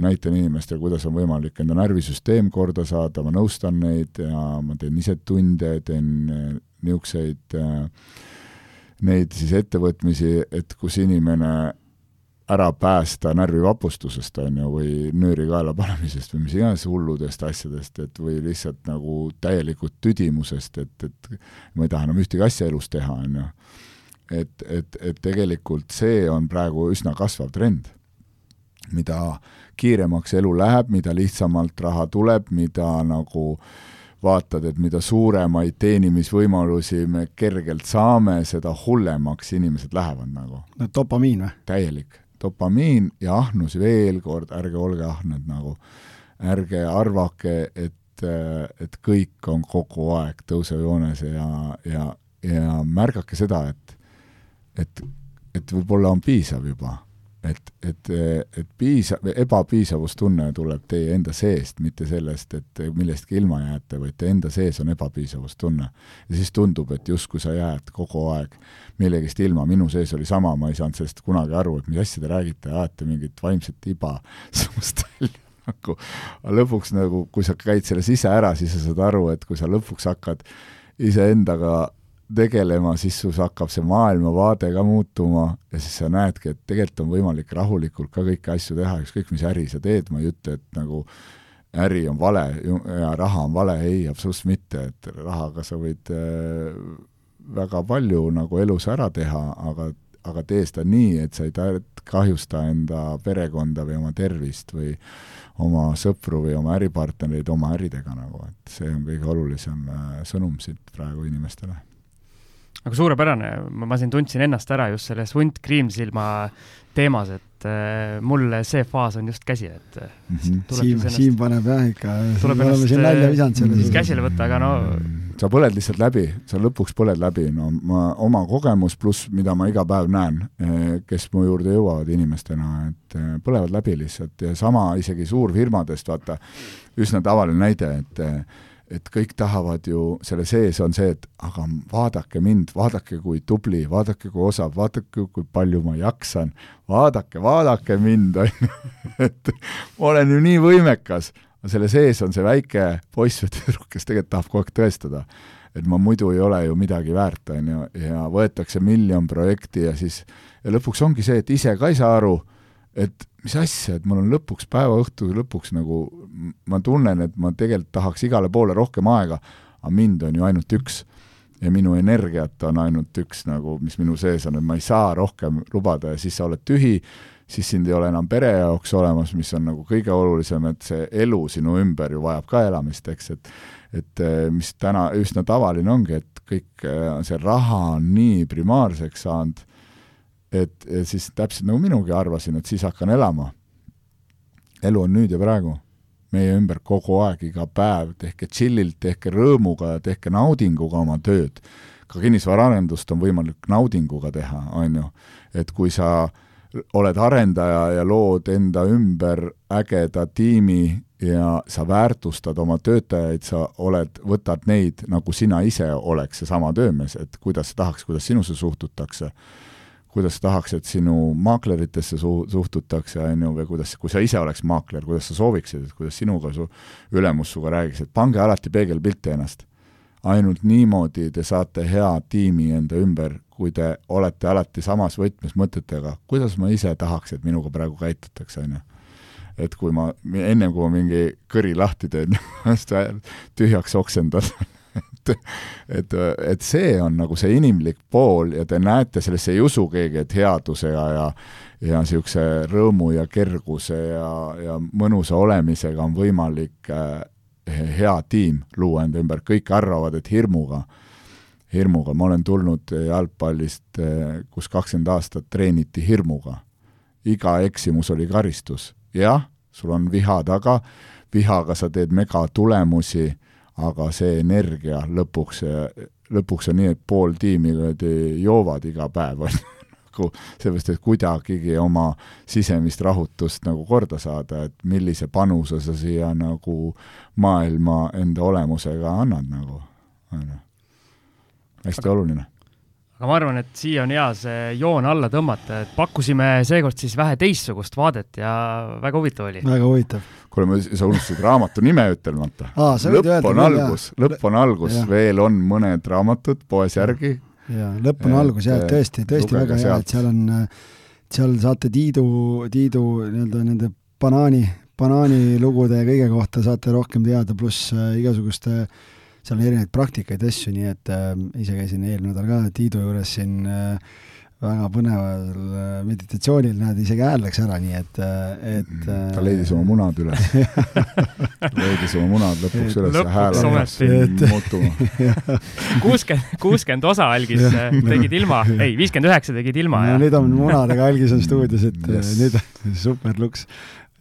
näitan inimestele, kuidas on võimalik enda närvisüsteem korda saada, ma nõustan neid ja ma teen ise tunde, teen niisuguseid neid siis ettevõtmisi, et kus inimene ära päästa närvivapustusest, on ju, või nööri kaela panemisest või mis iganes hulludest asjadest, et või lihtsalt nagu täielikut tüdimusest, et, et ma ei taha enam ühtegi asja elus teha, on ju. et, et, et tegelikult see on praegu üsna kasvav trend. Mida kiiremaks elu läheb, mida lihtsamalt raha tuleb, mida nagu vaatad, et mida suuremaid teenimisvõimalusi me kergelt saame, seda hullemaks inimesed lähevad nagu. no dopamiin või? täielik dopamiin ja ahnus veel kord, ärge olge ahned nagu, ärge arvake, et, et kõik on kogu aeg tõusejoones ja, ja, ja märgake seda, et, et, et võib-olla on piisav juba et, et, et piisa-, ebapiisavustunne tuleb teie enda seest, mitte sellest, et millestki ilma jääte, vaid teie enda sees on ebapiisavustunne. ja siis tundub, et justkui sa jääd kogu aeg millegist ilma, minu sees oli sama, ma ei saanud sellest kunagi aru, et mis asja te räägite, ajate mingit vaimset iba suust välja nagu, aga lõpuks nagu, kui sa käid selles ise ära, siis sa saad aru, et kui sa lõpuks hakkad iseendaga tegelema, siis sus hakkab see maailmavaade ka muutuma ja siis sa näedki, et tegelikult on võimalik rahulikult ka kõiki asju teha, ükskõik mis äri sa teed, ma ei ütle, et nagu äri on vale ja raha on vale, ei, absoluutselt mitte, et rahaga sa võid äh, väga palju nagu elus ära teha, aga, aga tee seda nii, et sa ei kahjusta enda perekonda või oma tervist või oma sõpru või oma äripartnereid oma äridega nagu, et see on kõige olulisem äh, sõnum siit praegu inimestele aga suurepärane, ma siin tundsin ennast ära just selles hunt kriimsilma teemas, et äh, mul see faas on just käsi, et mm -hmm. Siim, Siim paneb jah ikka, me oleme siin nalja visanud selle siis käsile võtta, aga no sa põled lihtsalt läbi, sa lõpuks põled läbi, no ma, oma kogemus pluss, mida ma iga päev näen, äh, kes mu juurde jõuavad inimestena, et äh, põlevad läbi lihtsalt ja sama isegi suurfirmadest, vaata, üsna tavaline näide, et et kõik tahavad ju, selle sees on see, et aga vaadake mind, vaadake, kui tubli, vaadake, kui osav, vaadake, kui palju ma jaksan, vaadake, vaadake mind, on ju, et ma olen ju nii võimekas, aga selle sees on see väike poiss või tüdruk, kes tegelikult tahab kogu aeg tõestada, et ma muidu ei ole ju midagi väärt, on ju, ja võetakse miljon projekti ja siis, ja lõpuks ongi see, et ise ka ei saa aru, et mis asja, et mul on lõpuks, päeva õhtu lõpuks nagu, ma tunnen, et ma tegelikult tahaks igale poole rohkem aega, aga mind on ju ainult üks. ja minu energiat on ainult üks nagu, mis minu sees on, et ma ei saa rohkem lubada ja siis sa oled tühi, siis sind ei ole enam pere jaoks olemas, mis on nagu kõige olulisem, et see elu sinu ümber ju vajab ka elamist, eks, et et eh, mis täna üsna tavaline ongi, et kõik eh, see raha on nii primaarseks saanud, et siis täpselt nagu minugi arvasin, et siis hakkan elama. elu on nüüd ja praegu. meie ümber kogu aeg, iga päev, tehke chillilt, tehke rõõmuga ja tehke naudinguga oma tööd. ka kinnisvaraarendust on võimalik naudinguga teha, on ju. et kui sa oled arendaja ja lood enda ümber ägeda tiimi ja sa väärtustad oma töötajaid, sa oled, võtad neid, nagu sina ise oleks seesama töömees, et kuidas sa tahaks, kuidas sinusse suhtutakse, kuidas tahaks, et sinu maakleritesse su-, suhtutakse, on ju, või kuidas, kui sa ise oleks maakler, kuidas sa sooviksid, et kuidas sinuga su ülemus sinuga räägiks, et pange alati peegelpilti ennast ainult niimoodi te saate hea tiimi enda ümber, kui te olete alati samas võtmes mõtetega, kuidas ma ise tahaks, et minuga praegu käitutakse, on ju. et kui ma, ennem kui ma mingi kõri lahti teen tühjaks oksendan et, et, et see on nagu see inimlik pool ja te näete, sellesse ei usu keegi, et headusega ja ja niisuguse rõõmu ja kerguse ja, ja mõnusa olemisega on võimalik äh, hea tiim luua enda ümber, kõik arvavad, et hirmuga, hirmuga, ma olen tulnud jalgpallist, kus kakskümmend aastat treeniti hirmuga. iga eksimus oli karistus. jah, sul on viha taga, vihaga sa teed megatulemusi, aga see energia lõpuks, lõpuks on nii, et pool tiimi joovad iga päev, on ju nagu seepärast, et kuidagigi oma sisemist rahutust nagu korda saada, et millise panuse sa siia nagu maailma enda olemusega annad nagu, on ju. hästi oluline aga ma arvan, et siia on hea see joon alla tõmmata, et pakkusime seekord siis vähe teistsugust vaadet ja väga huvitav oli. väga huvitav. kuule, sa unustasid raamatu nime ütlemata. lõpp on algus, lõpp on algus, veel on mõned raamatud poes järgi, jaa, lõpp on algus jah, tõesti, tõesti väga hea, et seal on, seal saate Tiidu, Tiidu nii-öelda nende banaani, banaanilugude ja kõige kohta saate rohkem teada, pluss äh, igasuguste seal on erinevaid praktikaid, asju, nii et äh, ise käisin eelmine nädal ka Tiidu juures siin äh, väga põneval äh, meditatsioonil, näed, isegi hääl läks ära, nii et, äh, et mm, ta leidis oma munad üles. Leidis oma munad lõpuks üles ja hääl hakkas muutuma. kuuskümmend, kuuskümmend osa algis äh, tegid ilma, ei, viiskümmend üheksa tegid ilma no, ja nüüd on munadega algis on stuudios, et yes. nüüd super luks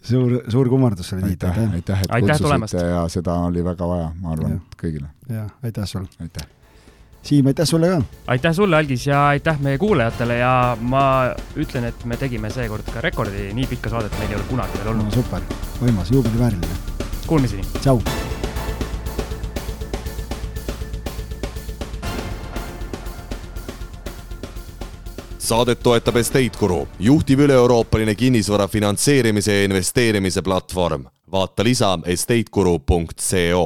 suur, suur kummardus sulle, Tiit, aitäh! aitäh, et aitäh kutsusite ja seda oli väga vaja, ma arvan, kõigile. jah, aitäh sulle! aitäh! Siim, aitäh sulle ka! aitäh sulle, Algis, ja aitäh meie kuulajatele ja ma ütlen, et me tegime seekord ka rekordi, nii pikka saadet meil ei ole kunagi veel olnud no,. super, võimas, juubelivääriline. Kuulmiseni! tšau! Saadet toetab Estate Guru, juhtiv üle-euroopaline kinnisvara finantseerimise ja investeerimise platvorm. vaata lisa estateguru.co